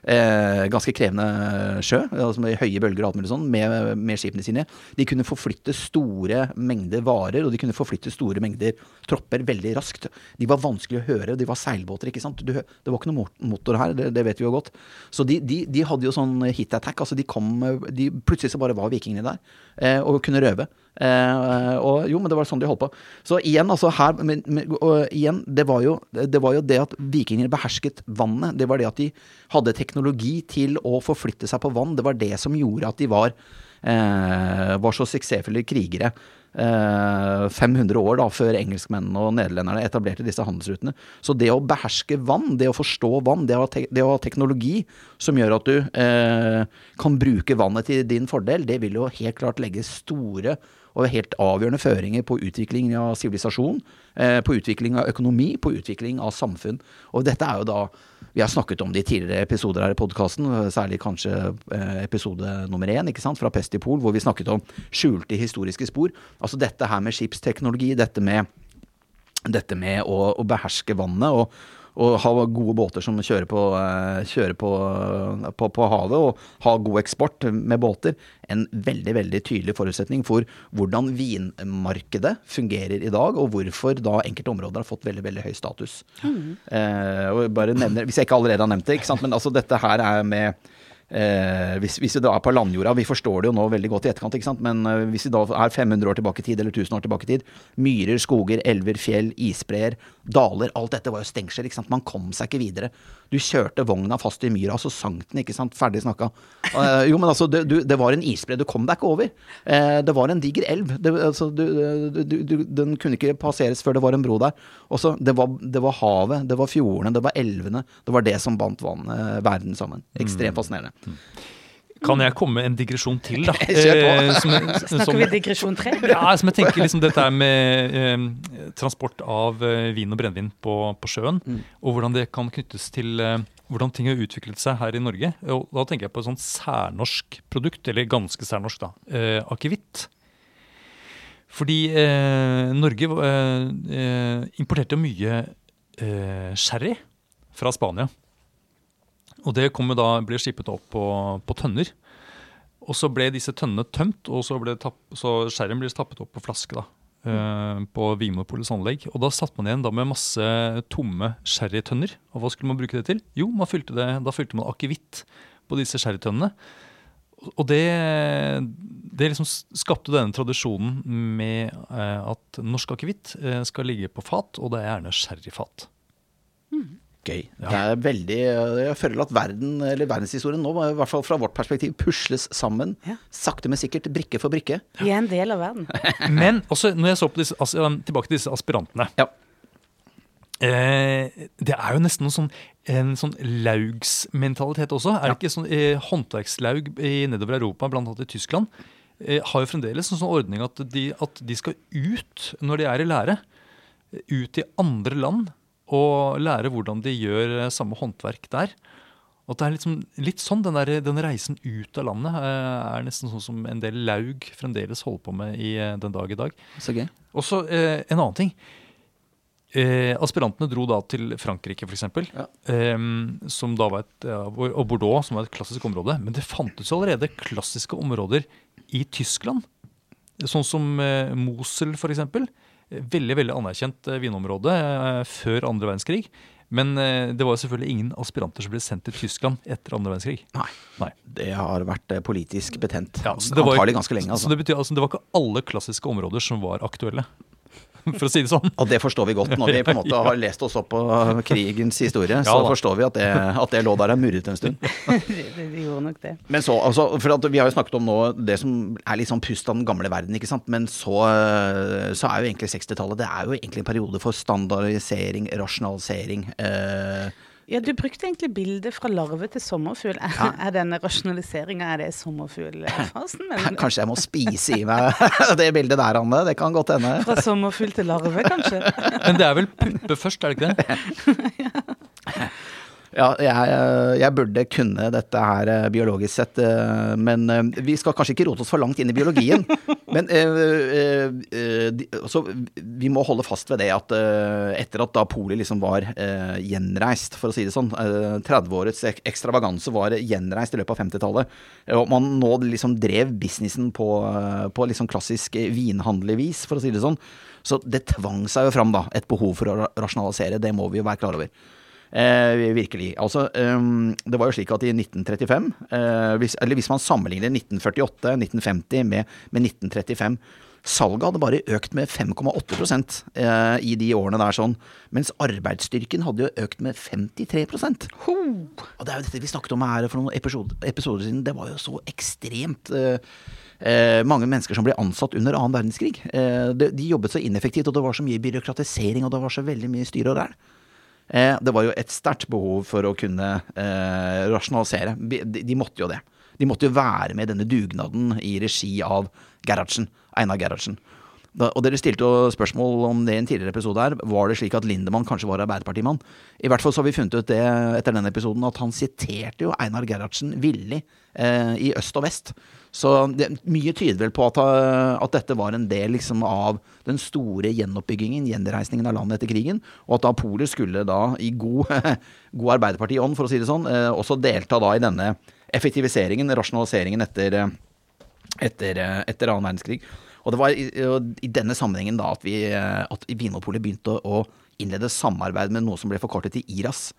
B: Eh, ganske krevende sjø, altså med høye bølger og alt mulig sånn, med, med skipene sine. De kunne forflytte store mengder varer, og de kunne forflytte store mengder tropper veldig raskt. De var vanskelig å høre, de var seilbåter, ikke sant. Du, det var ikke noe motor her, det, det vet vi jo godt. Så de, de, de hadde jo sånn hit attack, altså de kom de, Plutselig så bare var vikingene der, eh, og kunne røve. Eh, og jo, men det var sånn de holdt på. Så igjen, altså her men, men, og igjen, det var, jo, det var jo det at vikingene behersket vannet. Det var det at de hadde teknologi til å forflytte seg på vann. Det var det som gjorde at de var, eh, var så suksessfulle krigere. Eh, 500 år da, før engelskmennene og nederlenderne etablerte disse handelsrutene. Så det å beherske vann, det å forstå vann, det å ha, te det å ha teknologi som gjør at du eh, kan bruke vannet til din fordel, det vil jo helt klart legge store og helt avgjørende føringer på utvikling av sivilisasjon, eh, på utvikling av økonomi, på utvikling av samfunn. Og dette er jo da Vi har snakket om det i tidligere episoder her i podkasten, særlig kanskje eh, episode nummer én, ikke sant, fra Pest i Pol, hvor vi snakket om skjulte historiske spor. Altså dette her med skipsteknologi, dette med dette med å, å beherske vannet og, og ha gode båter som kjører, på, eh, kjører på, på, på havet, og ha god eksport med båter, en veldig veldig tydelig forutsetning for hvordan vinmarkedet fungerer i dag, og hvorfor da enkelte områder har fått veldig veldig høy status. Eh, og bare nevner, Hvis jeg ikke allerede har nevnt det, ikke sant? men altså dette her er med Eh, hvis, hvis vi da er på landjorda, vi forstår det jo nå veldig godt i etterkant, ikke sant? men eh, hvis vi da er 500 år tilbake i tid, eller 1000 år tilbake i tid, myrer, skoger, elver, fjell, isbreer, daler, alt dette var jo stengsel, ikke sant? man kom seg ikke videre. Du kjørte vogna fast i myra, så sank den, ikke sant, ferdig snakka. Eh, jo, men altså, det, du, det var en isbre, du kom deg ikke over. Eh, det var en diger elv, det, altså, du, du, du, den kunne ikke passeres før det var en bro der. Også, det, var, det var havet, det var fjordene, det var elvene, det var det som bandt vannet, verden sammen. Ekstremt fascinerende.
C: Kan jeg komme med en digresjon til, da? Eh, som,
A: Snakker
C: som,
A: vi digresjon tre?
C: ja, som jeg tenker liksom dette med eh, transport av eh, vin og brennevin på, på sjøen, og hvordan det kan knyttes til eh, hvordan ting har utviklet seg her i Norge. Og da tenker jeg på et sånt særnorsk produkt, eller ganske særnorsk, da. Eh, Akevitt. Fordi eh, Norge importerte jo mye eh, sherry fra Spania. Og det da, ble skippet opp på, på tønner. Og så ble disse tønnene tømt, og så tapp, så skjermen ble tappet opp på flaske. da, eh, På Vinmonopolets anlegg. Og da satt man igjen da med masse tomme sherrytønner. Og hva skulle man bruke det til? Jo, fylte det, da fylte man akevitt på disse sherrytønnene. Og det, det liksom skapte denne tradisjonen med eh, at norsk akevitt eh, skal ligge på fat, og det er gjerne sherryfat.
B: Gøy. Det er veldig Jeg føler at verden, eller verdenshistorien nå, i hvert fall fra vårt perspektiv, pusles sammen.
A: Ja.
B: Sakte, men sikkert, brikke for brikke.
A: Vi er en del av verden.
C: Men også når jeg så på disse, altså, tilbake til disse aspirantene
B: Ja.
C: eh, Det er jo nesten noe sånn, en sånn laugsmentalitet også. Er det ikke sånn eh, Håndverkslaug i nedover Europa, annet i Tyskland, eh, har jo fremdeles en sånn ordning at de, at de skal ut når de er i lære. Ut i andre land og lære hvordan de gjør eh, samme håndverk der. Og det er liksom, litt sånn, den, der, den reisen ut av landet eh, er nesten sånn som en del laug fremdeles holder på med i eh, den dag i dag.
B: Så gøy.
C: Og så eh, en annen ting. Eh, aspirantene dro da til Frankrike, f.eks.
B: Ja.
C: Eh, som da var et, ja, og Bordeaux, som var et klassisk område. Men det fantes jo allerede klassiske områder i Tyskland. Sånn som eh, Mosel, f.eks. Veldig veldig anerkjent eh, vinområde eh, før andre verdenskrig. Men eh, det var selvfølgelig ingen aspiranter som ble sendt til Tyskland etter andre verdenskrig.
B: Nei.
C: Nei.
B: Det har vært politisk betent.
C: Ja, så det var-
B: Antagelig ganske lenge,
C: Så
B: altså.
C: det betyr altså det var ikke alle klassiske områder som var aktuelle. For å si det sånn.
B: Og det forstår vi godt. Når vi på en måte har lest oss opp på krigens historie, så forstår vi at det, at det lå der og murret en stund.
A: det, de, de gjorde nok det.
B: Men så, altså, for at Vi har jo snakket om nå det som er litt sånn pust av den gamle verden, ikke sant. Men så, så er jo egentlig 60-tallet Det er jo egentlig en periode for standardisering, rasjonalisering. Eh,
A: Ja, Du brukte egentlig bildet fra larve til sommerfugl. Er,
B: Ja.
A: er denne rasjonaliseringa er det sommerfuglfasen? Men
B: kanskje jeg må spise i meg det bildet der, Anne. Det kan godt hende.
A: fra sommerfugl til larve, kanskje?
C: Men det er vel puppe først, er det ikke det?
B: Ja, jeg, jeg burde kunne dette her eh, biologisk sett, eh, men eh, vi skal kanskje ikke rote oss for langt inn i biologien. Men eh, eh, eh, så vi må holde fast ved det at etter at da Polet liksom var gjenreist, for å si det sånn, eh, 30-årets ek- ekstravaganse var gjenreist i løpet av 50-tallet, eh, og man nå liksom drev businessen på, på liksom klassisk vinhandlervis, for å si det sånn, så det tvang seg jo fram da, et behov for å rasjonalisere, det må vi jo være klar over. Eh, virkelig. Altså, um, det var jo slik at i 1935, eh, hvis, eller hvis man sammenligner 1948, 1950 med, med 1935, salget hadde bare økt med 5,8 eh, i de årene der sånn, mens arbeidsstyrken hadde jo økt med 53
A: Ho!
B: og det er jo dette vi snakket om her for noen episoder, episode siden. Det var jo så ekstremt eh, eh, mange mennesker som ble ansatt under annen verdenskrig. Eh, de, de jobbet så ineffektivt, og det var så mye byråkratisering, og det var så veldig mye styre og ræl. Eh, det var jo et sterkt behov for å kunne eh, rasjonalisere. De, måtte jo det. De måtte jo være med i denne dugnaden i regi av Gerhardsen, Einar Gerhardsen. Da, og dere stilte jo spørsmål om det i en tidligere episode her. Var det slik at Lindemann kanskje var Arbeiderpartimann? I hvert fall så har vi funnet ut det etter denne episoden, at han siterte jo Einar Gerhardsen villig eh, i øst og vest. Så det, mye tyder vel på at, eh, at dette var en del liksom, av den store gjenoppbyggingen, gjenreisningen av landet etter krigen, og at da Polet skulle da i god, god Arbeiderparti-ånd, for å si det sånn, eh, også delta da i denne effektiviseringen, rasjonaliseringen etter, eh, etter, eh, etter annen verdenskrig. Og det var i, i denne sammenhengen da at, vi, eh, at Vinmonopolet begynte å innlede samarbeid med noe som ble forkortet til IRAS.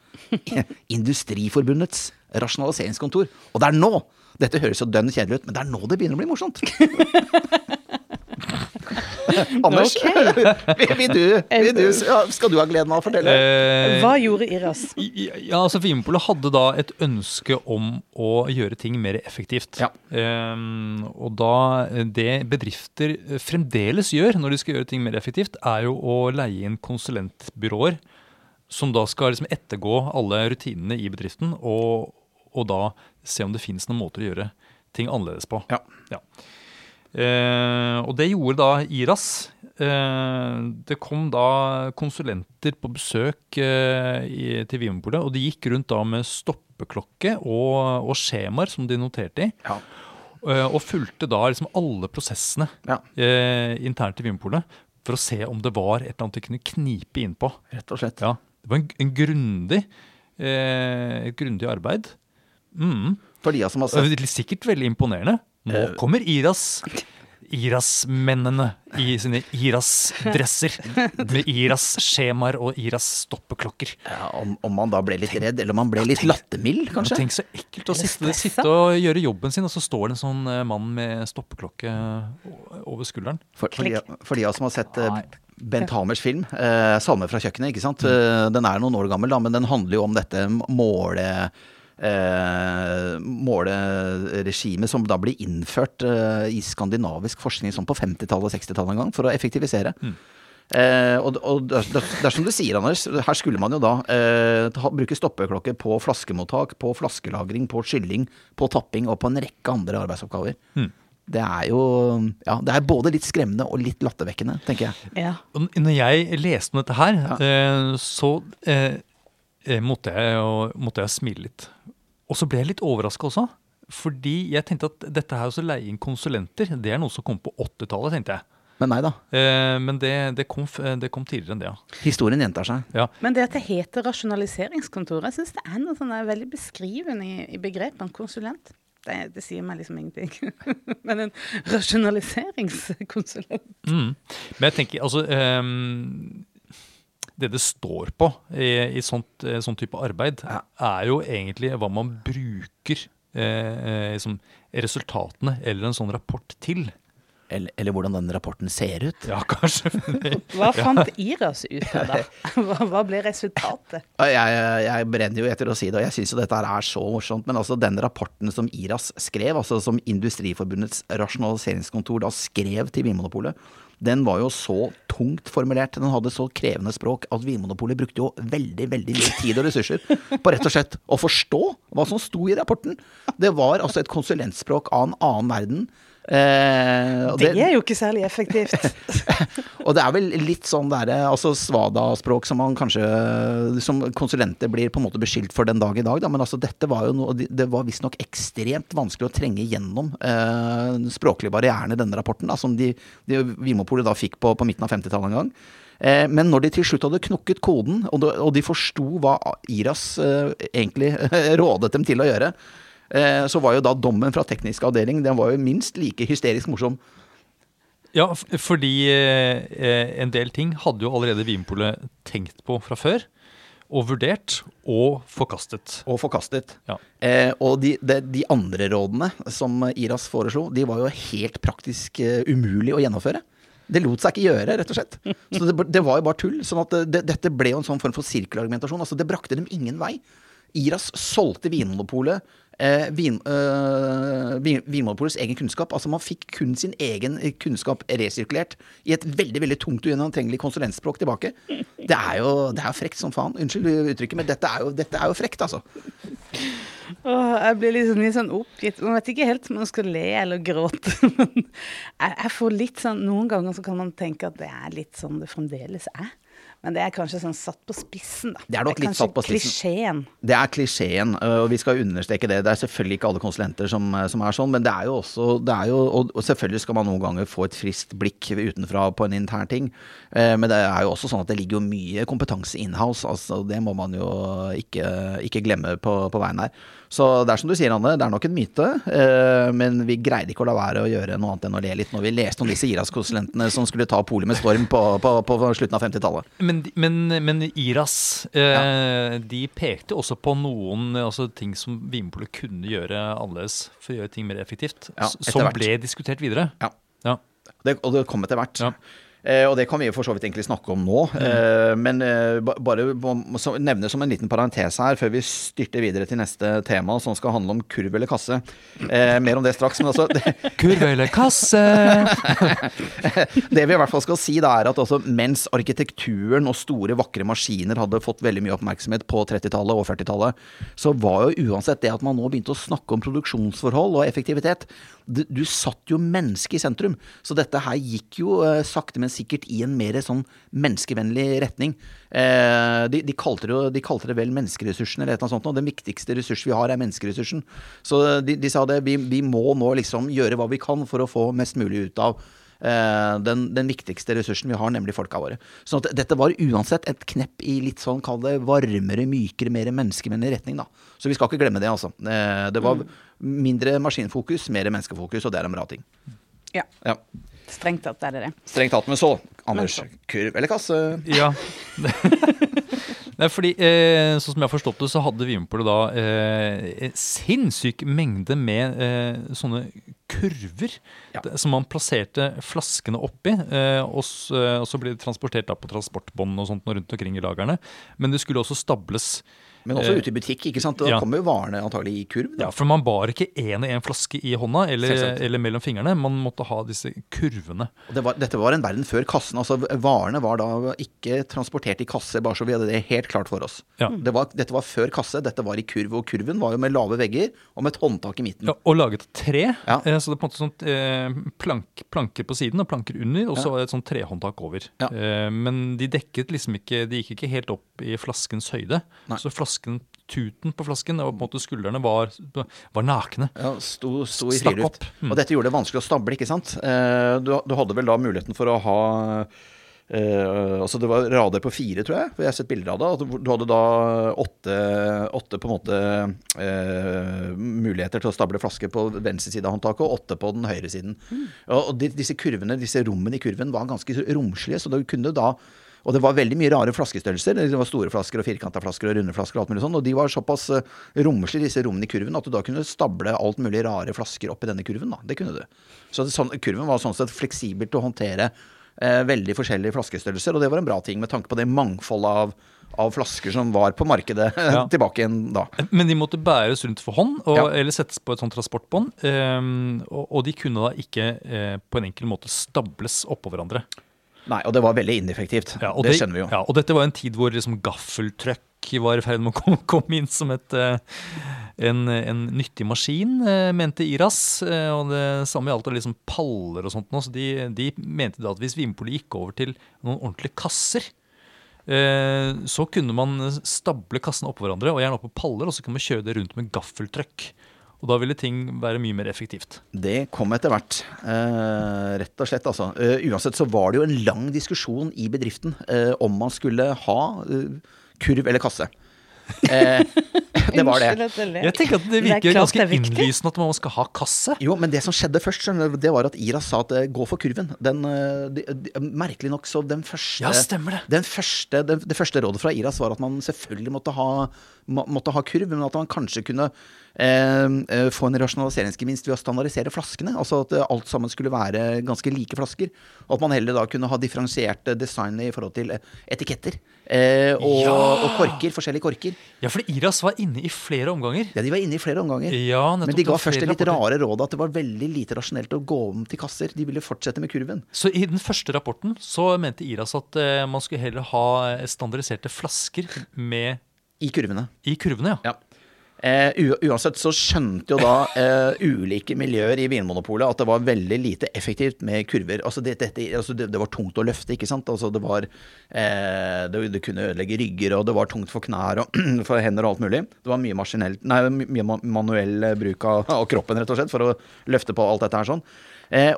B: Industriforbundets rasjonaliseringskontor. Og det er nå! Dette høres jo dønn kjedelig ut, men det er nå det begynner å bli morsomt. Anders, vil, vil du, vil du, skal du ha gleden av å fortelle?
C: Eh,
A: Hva gjorde Iras?
C: Ja, altså Vinmonopolet hadde da et ønske om å gjøre ting mer effektivt.
B: Ja.
C: Ehm, og da eh, det bedrifter eh, fremdeles gjør når de skal gjøre ting mer effektivt, er jo å leie inn konsulentbyråer som da skal liksom ettergå alle rutinene i bedriften, og, og da se om det finnes noen måter å gjøre ting annerledes på.
B: Ja.
C: Eh, og det gjorde da IRAS. Eh, det kom da konsulenter på besøk eh, i, til Vinmonopolet, og de gikk rundt da med stoppeklokke og, og skjemaer som de noterte i.
B: Ja.
C: eh, og fulgte da liksom alle prosessene
B: Ja,
C: eh, internt i Vinmonopolet for å se om det var et eller annet de kunne knipe innpå.
B: rett og slett.
C: Ja, det var en, en grundig, eh, et grundig arbeid. Mm.
B: For de som har sett
C: er sikkert veldig imponerende. Nå
B: Eh.
C: kommer Iras. Iras-mennene i sine Iras-dresser med Iras-skjemaer og Iras-stoppeklokker.
B: ja, om, om man da ble litt redd, eller om man ble litt lattermild, kanskje.
C: Tenk så ekkelt å sitte, sitte og gjøre jobben sin, og så står det en sånn eh, mann med stoppeklokke over skulderen.
B: For, for, de, for de av oss som har sett eh,
C: Nei.
B: Bent Hamers film, eh, 'Salme fra kjøkkenet', ikke sant? Mm. den er noen år gammel, da, men den handler jo om dette måle... Eh, måleregimet som da blir innført eh, i skandinavisk forskning sånn på 50-tallet og 60-tallet en gang, for å effektivisere. Eh, og og det, er som du sier, Anders, her skulle man jo da eh, ta, bruke stoppeklokke på flaskemottak, på flaskelagring, på skylling, på tapping og på en rekke andre arbeidsoppgaver. Det er jo Ja, det er både litt skremmende og litt lattervekkende, tenker jeg.
A: Ja.
C: Når jeg leste om dette her, eh, så eh, eh, måtte, jeg, måtte jeg smile litt. Og så ble jeg litt overraska også. Fordi jeg tenkte at dette her å leie inn konsulenter, det er noe som kom på 80-tallet, tenkte jeg.
B: Men nei da.
C: Eh, men det, det, kom, det kom tidligere enn det, ja.
B: Historien gjentar seg.
C: ja.
A: Men det at det heter rasjonaliseringskontor, jeg syns det er noe sånn der veldig beskrivende i, i begrepene konsulent. Det, det sier meg liksom ingenting. Men en rasjonaliseringskonsulent
C: Mm. Men jeg tenker, altså ehm, Det det står på i, i sånt, eh, sånn type arbeid,
B: Ja.
C: er jo egentlig hva man bruker eh, liksom resultatene eller en sånn rapport til.
B: Eller, eller hvordan den rapporten ser ut.
C: Ja, kanskje.
A: Hva fant Iras ut av da? Hva, hva ble resultatet?
B: Jeg, jeg brenner jo etter å si det, og jeg syns jo dette er så morsomt. Men altså den rapporten som IRAS skrev, altså som Industriforbundets rasjonaliseringskontor da skrev til Vinmonopolet, den var jo så tungt formulert, den hadde så krevende språk, at Vinmonopolet brukte jo veldig veldig mye tid og ressurser på rett og slett å forstå hva som sto i rapporten. Det var altså et konsulentspråk av en annen verden. Eh, og
A: Det er jo ikke særlig effektivt.
B: og det er vel litt sånn derre altså svada-språk som man kanskje Som konsulenter blir på en måte beskyldt for den dag i dag, da. Men altså dette var jo noe Det var visstnok ekstremt vanskelig å trenge gjennom eh, den språklige barrieren i denne rapporten, da, som de, de Vimopolet da fikk på, på midten av 50-tallet en gang. Eh, men når de til slutt hadde knukket koden, og de, forsto hva IRAS eh, egentlig rådet dem til å gjøre, så var jo da dommen fra teknisk avdeling den var jo minst like hysterisk morsom.
C: Ja, fordi eh, eh, en del ting hadde jo allerede Vinpolet tenkt på fra før. Og vurdert og forkastet.
B: og forkastet.
C: Ja.
B: Eh, og de, de, de andre rådene som IRAS foreslo, de var jo helt praktisk eh, umulig å gjennomføre. Det lot seg ikke gjøre, rett og slett. Så det, det var jo bare tull. sånn at det, dette ble jo en sånn form for sirkelargumentasjon. Altså, det brakte dem ingen vei. IRAS solgte Vinmonopolet eh, vin, eh, Vinmonopolets egen kunnskap. Altså Man fikk kun sin egen kunnskap resirkulert i et veldig veldig tungt og ugjennomtrengelig konsulentspråk tilbake. Det er jo det er frekt som faen. Unnskyld uttrykket, men dette er jo, dette er jo frekt, altså.
A: Åh, jeg blir liksom litt sånn oppgitt. Man vet ikke helt om man skal le eller gråte. Men jeg, jeg får litt sånn Noen ganger så kan man tenke at det er litt sånn det fremdeles er. Men det er kanskje sånn satt på spissen, da.
B: Det er nok litt satt på spissen.
A: klisjeen.
B: Det er klisjeen, øh, og vi skal understreke det. Det er selvfølgelig ikke alle konsulenter som, øh, som er sånn, men det er jo også det er jo, og, selvfølgelig skal man noen ganger få et friskt blikk utenfra på en intern ting. Eh, Men det er jo også sånn at det ligger jo mye kompetanse inhouse. Altså, det må man jo ikke, ikke glemme på, på veien her. Så det er som du sier, Anne, det er nok en myte. eh, Men vi greide ikke å la være å gjøre noe annet enn å le litt når vi leste om disse IRAS-konsulentene som skulle ta polet med storm på, på, på slutten av 50-tallet.
C: Men, men, men IRAS ja. de pekte også på noen eh, altså, ting som Vinpolet kunne gjøre annerledes for å gjøre ting mer effektivt,
B: Ja,
C: som ble diskutert videre.
B: Ja.
C: Ja.
B: Det, og det kom etter hvert.
C: Ja.
B: Eh, og det kan vi jo for så vidt egentlig snakke om nå. Eh, men eh, bare nevne som en liten parentes her, før vi styrter videre til neste tema, som skal handle om kurv eller kasse. Eh, mer om det straks. Men altså, det,
C: Kurve eller kasse?
B: det vi i hvert fall skal si, da, er at også mens arkitekturen og store, vakre maskiner hadde fått veldig mye oppmerksomhet på 30-tallet og 40-tallet, så var jo uansett det at man nå begynte å snakke om produksjonsforhold og effektivitet, du, satt jo mennesket i sentrum. Så dette her gikk jo sakte, men sikkert i en mer sånn menneskevennlig retning. Eh, de, de, kalte det, de, kalte det, vel menneskeressursen eller et eller annet sånt. Og den viktigste ressurs vi har, er menneskeressursen. Så de, de sa det, vi, vi, må nå liksom gjøre hva vi kan for å få mest mulig ut av eh, den, den, viktigste ressursen vi har, nemlig folka våre. Så dette var uansett et knepp i litt sånn, kall det varmere, mykere, mer menneskevennlig retning, da. Så vi skal ikke glemme det, altså. Eh, det var mindre maskinfokus, mer menneskefokus, og det er en bra ting.
A: Ja.
B: ja.
A: Strengt tatt er det det.
B: Strengt tatt, men så, Anders. Kurv eller kasse?
C: Ja. Nei, fordi, eh, Sånn som jeg har forstått det, så hadde Vinmonopolet da eh, sinnssyk mengde med eh, sånne kurver ja. som man plasserte flaskene oppi. Eh, og, og, så ble det transportert da på transportbånd og sånt rundt omkring i lagrene. Men det skulle også stables
B: men også eh, ute i butikk. ikke sant? Da ja. kommer jo varene antagelig i kurv.
C: Da. Ja, for man bar ikke én og én flaske i hånda eller, eller, mellom fingrene. Man måtte ha disse kurvene.
B: Det var, dette var en verden før kassen. Altså Varene var da ikke transportert i kasse, bare så vi hadde det helt klart for oss. Ja. Det var, dette var før kasse, dette var i kurv. Og kurven var jo med lave vegger og med et håndtak i midten.
C: Ja, og laget av tre. Ja. Eh, så det er på en måte sånt eh, plank, planker på siden og planker under, og så ja. et sånt trehåndtak over. Eh, men de dekket liksom ikke De gikk ikke helt opp i flaskens høyde. Nei. Så flasken tuten på flasken, og på en måte skuldrene var, var nakne.
B: Ja, sto, sto i friluft. Mm. Og dette gjorde det vanskelig å stable, ikke sant. Eh, du, du, hadde vel da muligheten for å ha Uh, altså Det var rader på fire, tror jeg. For jeg har sett bilder av det. Du hadde da åtte, åtte på en måte uh, muligheter til å stable flasker på venstre side av håndtaket, og åtte på den høyre siden. Mm. Og de, disse kurvene, disse rommene i kurven var ganske romslige, så du kunne da og det var veldig mye rare flaskestørrelser. Det var store flasker og firkanta flasker og runde flasker og alt mulig sånn. Og de var såpass uh, romslige, disse rommene i kurven, at du da kunne stable alt mulig rare flasker opp i denne kurven. da. Det kunne du. Så sånn, kurven var sånn sett fleksibel til å håndtere eh, veldig forskjellige flaskestørrelser, og det var en bra ting med tanke på det mangfoldet av av flasker som var på markedet ja. tilbake igjen da.
C: Men de måtte bæres rundt for hånd, og, ja. eller settes på et sånt transportbånd. Um, og, og, de kunne da ikke uh, på en enkel måte stables oppå hverandre.
B: Nei, og det var veldig ineffektivt. Ja, det, det, skjønner vi jo.
C: Ja, og dette var en tid hvor liksom gaffeltrøkk var i ferd med å komme inn som et, eh, en, en, nyttig maskin, eh, mente IRAS. Eh, og det samme gjaldt liksom paller og sånt. Så de, de mente da at hvis Vinpolet gikk over til noen ordentlige kasser, så kunne man stable kassene oppå hverandre, og gjerne opp på paller, og så kunne man kjøre det rundt med gaffeltrøkk. Og da ville ting være mye mer effektivt.
B: Det kom etter hvert. Eh, rett og slett, altså. Eh, uansett så var det jo en lang diskusjon i bedriften eh, om man skulle ha eh, kurv eller kasse. Eh, det var det.
C: Jeg tenker at det virker ganske innlysende at man skal ha kasse.
B: Jo, men det som skjedde først, det var at Ira sa at eh, gå for kurven. Den, de, de, merkelig nok så den første,
C: ja, stemmer det.
B: Den første, den, det første rådet fra Iras var at man selvfølgelig måtte ha, måtte ha kurv, men at man kanskje kunne få en rasjonaliseringsgevinst ved å standardisere flaskene. Altså at alt sammen skulle være ganske like flasker. Og at man heller da kunne ha differensiert design i forhold til etiketter. Eh, og, ja. og, korker. Forskjellige korker.
C: Ja, for Iras var inne i flere omganger.
B: Ja, de var inne i flere omganger. Ja, Men de ga først det litt rare rådet at det var veldig lite rasjonelt å gå om til kasser. De ville fortsette med kurven.
C: Så i den første rapporten så mente Iras at man skulle heller ha standardiserte flasker med
B: I kurvene.
C: I kurvene, ja.
B: ja. Uh, uansett så skjønte jo da uh, ulike miljøer i Vinmonopolet at det var veldig lite effektivt med kurver. Altså det, dette, altså det, det var tungt å løfte, ikke sant. Altså det, var, uh, det, kunne ødelegge rygger, og det var tungt for knær og for hender og alt mulig. Det var mye, nei, mye manuell bruk av, av, kroppen, rett og slett, for å løfte på alt dette her sånn.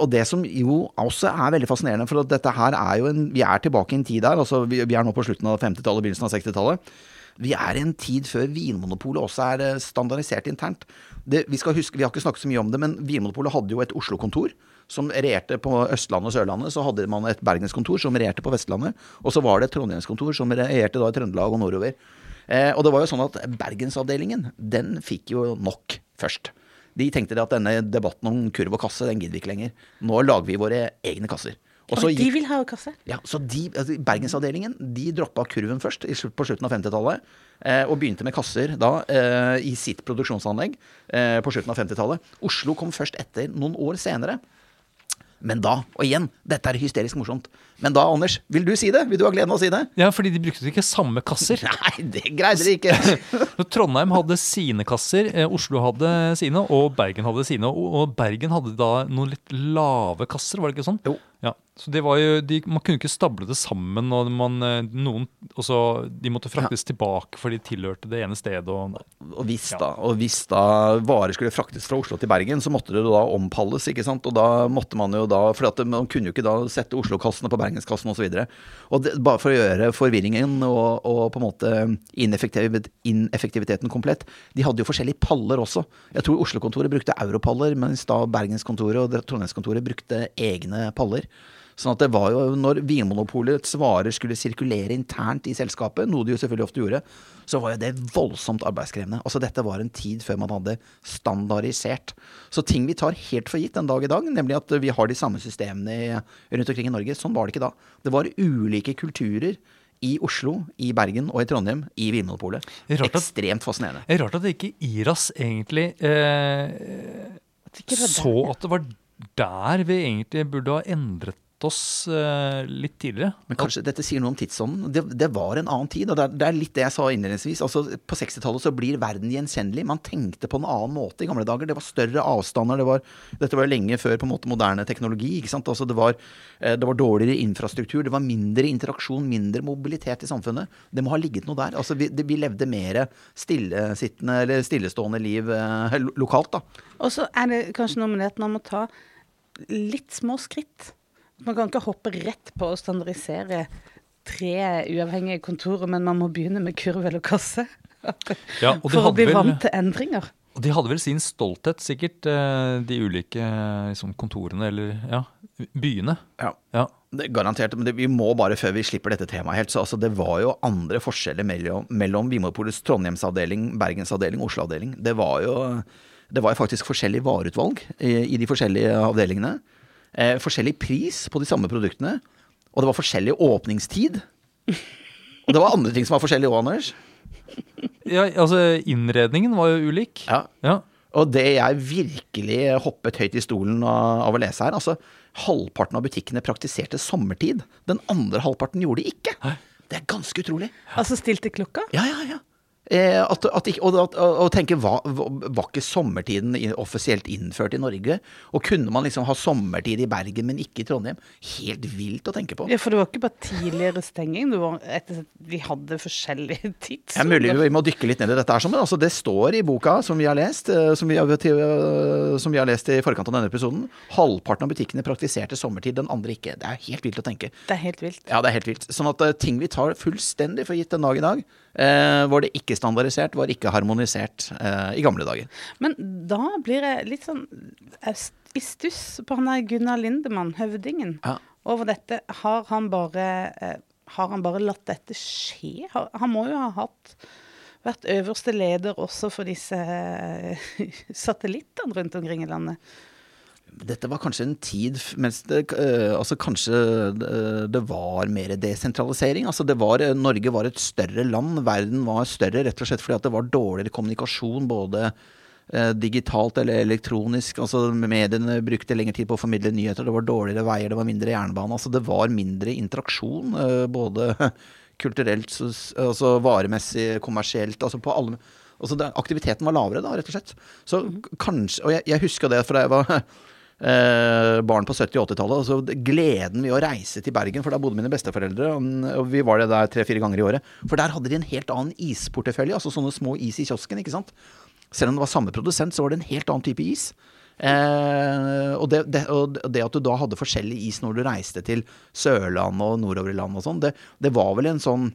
B: og det som jo også er veldig fascinerende, for dette her er jo en Vi er tilbake i en tid der. altså Vi, vi er nå på slutten av 50-tallet, begynnelsen av 60-tallet. Vi er i en tid før Vinmonopolet også er eh, standardisert internt. Det, vi, huske, vi har ikke snakket så mye om det, men Vinmonopolet hadde jo et Oslo-kontor som regjerte på Østlandet og Sørlandet. Så hadde man et bergenskontor som regjerte på Vestlandet. Og så var det et trondheimskontor som regjerte da i Trøndelag og nordover. Eh, og det var jo sånn at Bergensavdelingen, den fikk jo nok først. De tenkte at denne debatten om kurv og kasse, den gidder vi ikke lenger. Nå lager vi våre egne kasser.
A: Og gikk, de vil ha kasse?
B: Ja, så de, altså, Bergensavdelingen de droppa kurven først på slutten av 50-tallet. Eh, og begynte med kasser da eh, i sitt produksjonsanlegg eh, på slutten av 50-tallet. Oslo kom først etter, noen år senere. Men da, og igjen, dette er hysterisk morsomt, Men da, Anders, vil du si det? Vil du ha gleden av å si det?
C: Ja, fordi de brukte ikke samme kasser.
B: Nei, det greide de ikke.
C: Trondheim hadde sine kasser, eh, Oslo hadde sine, og Bergen hadde sine. Og Bergen hadde da noen litt lave kasser, var det ikke sånn?
B: Jo.
C: Ja, så det var jo, de, Man kunne ikke stable det sammen, og man, eh, noen, også, de måtte fraktes tilbake for de tilhørte det ene stedet. Og,
B: Og hvis, da, og hvis da varer skulle fraktes fra Oslo til Bergen, så måtte det da ompalles, ikke sant. Og da måtte man jo da For man kunne jo ikke da sette Oslo-kassene på Bergenskassen osv. Bare for å gjøre forvirringen og, og på en måte ineffektiv, ineffektiviteten komplett, de hadde jo forskjellige paller også. Jeg tror Oslo-kontoret brukte europaller, mens da Bergenskontoret og Trondheimskontoret brukte egne paller. Sånn at det var jo, Når Vinmonopolets varer skulle sirkulere internt i selskapet, noe de jo selvfølgelig ofte gjorde, så var jo det voldsomt arbeidskrevende. Altså Dette var en tid før man hadde standardisert. Så ting vi tar helt for gitt den dag i dag, nemlig at vi har de samme systemene rundt omkring i Norge, sånn var det ikke da. Det var ulike kulturer i Oslo, i Bergen og i Trondheim i Vinmonopolet. Ekstremt fascinerende.
C: Det er rart at ikke IRAS egentlig eh,
A: ikke det
C: så at det var der vi egentlig burde ha endret oss eh, litt tidligere.
B: Men kanskje dette sier noe om tidsånden. Det, det var en annen tid. og det er, det er litt det jeg sa innledningsvis. Altså, på 60-tallet så blir verden gjenkjennelig. Man tenkte på en annen måte i gamle dager. Det var større avstander. Det var, dette var jo lenge før på en måte moderne teknologi. ikke sant? Altså, det, var, eh, det var dårligere infrastruktur. Det var mindre interaksjon, mindre mobilitet i samfunnet. Det må ha ligget noe der. Altså, vi, det, vi levde mer stillesittende eller stillestående liv eh, lokalt. da.
A: Og så er det kanskje noe med det at man må ta litt små skritt. Man kan ikke hoppe rett på å standardisere tre uavhengige kontorer, men man må begynne med kurv eller kasse.
C: Ja, og de
A: For å bli
C: vel-
A: vant til endringer.
C: Og de hadde vel sin stolthet, sikkert, eh, de ulike liksom, kontorene eller ja, byene.
B: Ja.
C: Ja.
B: Det, garantert, men det, vi må bare før vi slipper dette temaet helt, så altså, det var jo andre forskjeller mellom, mellom Vinmonopolets Trondheimsavdeling, Bergensavdeling, Oslo-avdeling. Det var jo det var jo faktisk forskjellig vareutvalg i, i de forskjellige avdelingene. Eh, forskjellig pris på de samme produktene. Og det var forskjellig åpningstid. Og det var andre ting som var forskjellig òg, Anders.
C: ja, altså innredningen var jo ulik.
B: Ja.
C: Ja.
B: Og det jeg virkelig hoppet høyt i stolen av, å lese her, altså halvparten av butikkene praktiserte sommertid. Den andre halvparten gjorde det ikke. Det er ganske utrolig.
A: Altså stilte klokka.
B: Ja, ja, ja. Eh, at, at, og, at, og tenke, hva, var ikke sommertiden offisielt innført i Norge? Og kunne man liksom ha sommertid i Bergen, men ikke i Trondheim? Helt vilt å tenke på.
A: Ja, For det var ikke bare tidligere stenging, det var etter vi hadde forskjellige
B: Det er mulig vi må dykke litt ned i dette, her, men altså det står i boka som vi har lest eh, som vi har, eh, som vi har lest i forkant av denne episoden. Halvparten av butikkene praktiserte sommertid, den andre ikke. Det er helt vilt å tenke.
A: Det er helt vilt.
B: Ja, det er helt vilt. Sånn at ting vi tar fullstendig for gitt den dag i dag, var det ikke standardisert, var ikke harmonisert eh, i gamle dager.
A: Men da blir jeg litt sånn i stuss på han der Gunnar Lindemann, høvdingen,
B: Ja.
A: over dette. Har han bare eh, har han bare latt dette skje? Han må jo ha hatt vært øverste leder også for disse eh, satellittene rundt omkring i landet.
B: Dette var kanskje en tid mens det eh, Altså kanskje eh, det var mer desentralisering. Altså det var, eh, Norge var et større land. Verden var større rett og slett fordi at det var dårligere kommunikasjon. både digitalt eller elektronisk. altså Mediene brukte lengre tid på å formidle nyheter. Det var dårligere veier, det var mindre jernbane. altså Det var mindre interaksjon. både kulturelt, altså varemessig, kommersielt. altså på alle altså Aktiviteten var lavere da, rett og slett. Så kanskje, Og jeg, jeg husker det fra jeg var eh, barn på 70- og 80-tallet. Altså gleden ved å reise til Bergen, for da bodde mine besteforeldre. Og vi var det der tre-fire ganger i året. For der hadde de en helt annen isportefølje. Altså sånne små is i kiosken, ikke sant. Selv om det var samme produsent, så var det en helt annen type is. Eh, og, det, det, og det at du da hadde forskjellig is når du reiste til Sørlandet og nordover i landet og sånn, det, det var vel en sånn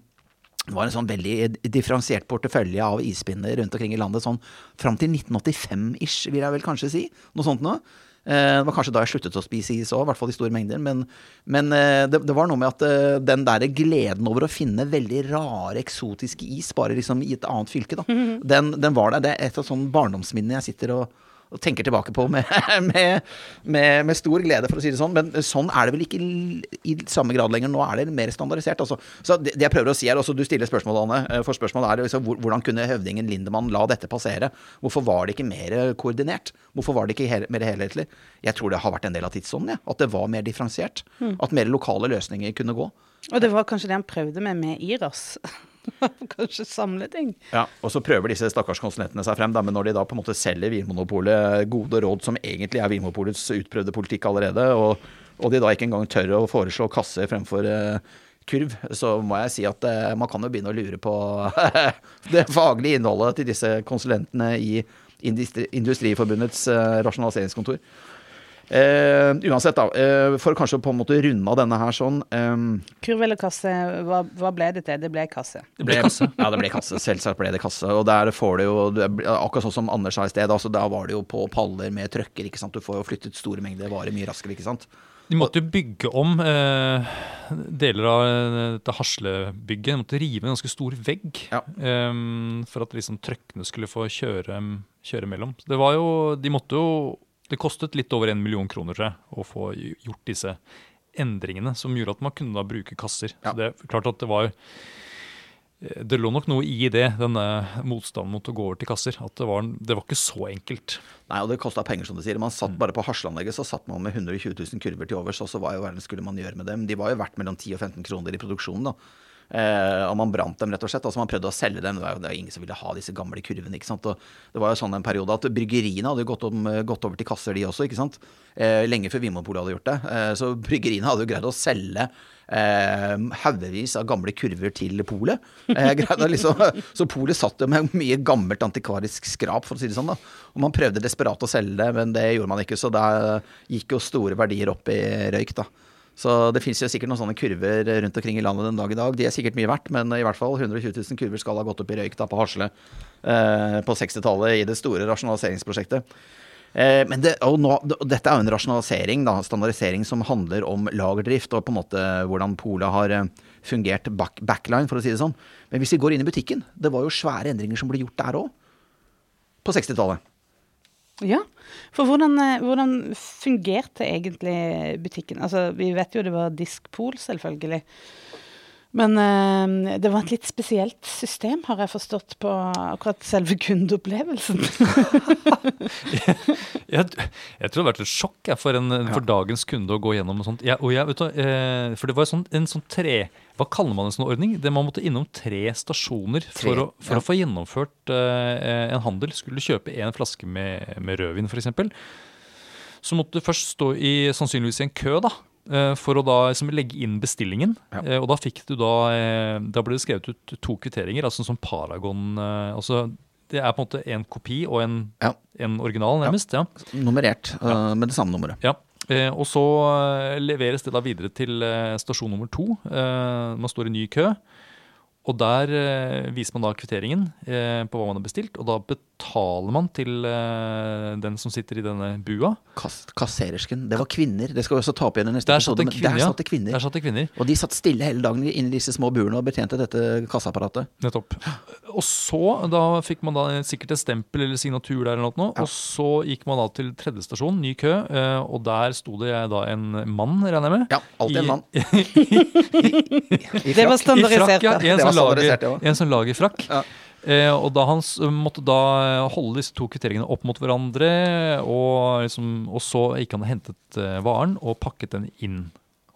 B: det var en sånn veldig differensiert portefølje av ispinner rundt omkring i landet. Sånn fram til 1985-ish, vil jeg vel kanskje si. Noe sånt noe. Eh, Det var kanskje da jeg sluttet å spise is òg, i hvert fall i store mengder. Men, men eh, det, det var noe med at eh, den der gleden over å finne veldig rare, eksotiske is, bare liksom i et annet fylke, da, den, den var der. Det er et av sånne barndomsminnene jeg sitter og, og tenker tilbake på med, med, med, med, stor glede, for å si det sånn. Men sånn er det vel ikke i, samme grad lenger. Nå er det mer standardisert. Altså. Så det, det, jeg prøver å si er også, Du stiller spørsmål, Anne. Eh, for spørsmålet er liksom, hvordan kunne høvdingen Lindemann la dette passere? Hvorfor var det ikke mer koordinert? Hvorfor var det ikke mer helhetlig? Jeg tror det har vært en del av tidsånden. Ja. At det var mer differensiert. Mm. At mer lokale løsninger kunne gå.
A: Og det var kanskje det han prøvde med med IRAS. Kanskje samle ting.
B: Ja, og så prøver disse stakkars konsulentene seg frem, da, men når de da på en måte selger Vinmonopolet gode råd som egentlig er Vinmonopolets utprøvde politikk allerede, og, og, de da ikke engang tør å foreslå kasse fremfor uh, kurv, så må jeg si at uh, man kan jo begynne å lure på det faglige innholdet til disse konsulentene i Industri Industriforbundets uh, rasjonaliseringskontor. Uh, uansett, da. Uh, for kanskje å på en måte runde av denne her sånn um,
A: Kurv eller kasse, hva, hva, ble det til? Det ble kasse.
B: Det ble kasse. ja, det ble kasse. Selvsagt ble det kasse. Og der får du jo Akkurat sånn som Anders sa i sted, altså, da var det jo på paller med trøkker. ikke sant? Du får jo flyttet store mengder varer mye raskere, ikke sant.
C: De måtte jo bygge om eh, deler av dette Haslebygget. De måtte rive en ganske stor vegg ja. eh, for at liksom trøkkene skulle få kjøre, kjøre mellom. Det var jo, de måtte jo det kostet litt over en million kroner tror jeg, å få gjort disse endringene som gjorde at man kunne da bruke kasser. Ja. Så det er klart at det var det lå nok noe i det, denne motstanden mot å gå over til kasser. At det var, det var ikke så enkelt.
B: Nei, og det kosta penger, som du sier. Man satt mm. Bare på Hasleanlegget så satt man med 120 000 kurver til overs, og så hva jo verden skulle man gjøre med dem? De var jo verdt mellom 10 og 15 kroner i produksjonen, da. Eh, og man brant dem, rett og slett. Altså Man prøvde å selge dem. Det var jo, det var ingen som ville ha disse gamle kurvene. ikke sant? Og det var jo sånn en periode at bryggeriene hadde gått, om, gått over til kasser, de også. ikke sant? Eh, lenge før Vinmonopolet hadde gjort det. Eh, så bryggeriene hadde jo greid å selge eh, haugevis av gamle kurver til polet. Eh, liksom, så polet satt jo med mye gammelt antikvarisk skrap, for å si det sånn. da. Og man prøvde desperat å selge det, men det gjorde man ikke. Så da gikk jo store verdier opp i røyk, da. Så det fins sikkert noen sånne kurver rundt omkring i landet den dag i dag. De er sikkert mye verdt, men i hvert fall 120 000 kurver skal ha gått opp i røyk da på Hasle eh, på 60-tallet i det store rasjonaliseringsprosjektet. Eh, men det, nå, dette er jo en rasjonalisering, da, standardisering, som handler om lagerdrift og på en måte hvordan Polet har eh, fungert back, backline, for å si det sånn. Men hvis vi går inn i butikken, det var jo svære endringer som ble gjort der òg. På 60-tallet.
A: Ja, for hvordan, eh, hvordan, fungerte egentlig butikken? Altså, vi vet jo det var diskpol, selvfølgelig. Men uh, det var et litt spesielt system, har jeg forstått, på akkurat selve kundeopplevelsen.
C: jeg, jeg, jeg, tror det har vært et sjokk jeg, for, en, for, dagens kunde å gå gjennom noe sånt. Jeg, og jeg, vet du, uh, for det var sånn, en sånn tre Hva kaller man en sånn ordning? Det Man måtte innom tre stasjoner for, tre, å, for ja. å, få gjennomført uh, en handel. Skulle du kjøpe en flaske med, med rødvin, f.eks., så måtte du først stå i sannsynligvis i en kø da, for å da liksom, legge inn bestillingen. Ja. Eh, og da fikk du da eh, Da ble det skrevet ut to kvitteringer, altså som Paragon altså Det er på en måte en kopi og en, ja. en original, nærmest. Ja.
B: Nummerert uh, med det samme nummeret.
C: Ja. og så leveres det da videre til stasjon nummer to. man står i ny kø. Og der eh, viser man da kvitteringen eh, på hva man har bestilt, og da betaler man til eh, den som sitter i denne bua.
B: Kass, kasserersken. Det var kvinner. Det skal vi også ta opp igjen i neste der episode.
C: Kvinne,
B: der, satt kvinner.
C: der satt det kvinner.
B: Og de satt stille hele dagen inni disse små buene og betjente dette kassaapparatet.
C: Nettopp. Og så, da fikk man da sikkert et stempel eller signatur der, eller noe, ja. og så gikk man da til tredje stasjon, ny kø, eh, og der sto det da en mann, regner jeg med?
B: Ja, alltid en mann.
A: det var standardisert.
C: I frakk, ja. En som lager, en som lager frakk. Ja. Eh, og da han måtte da holde disse to kvitteringene opp mot hverandre, og, liksom, og så gikk han og hentet uh, varen og pakket den inn.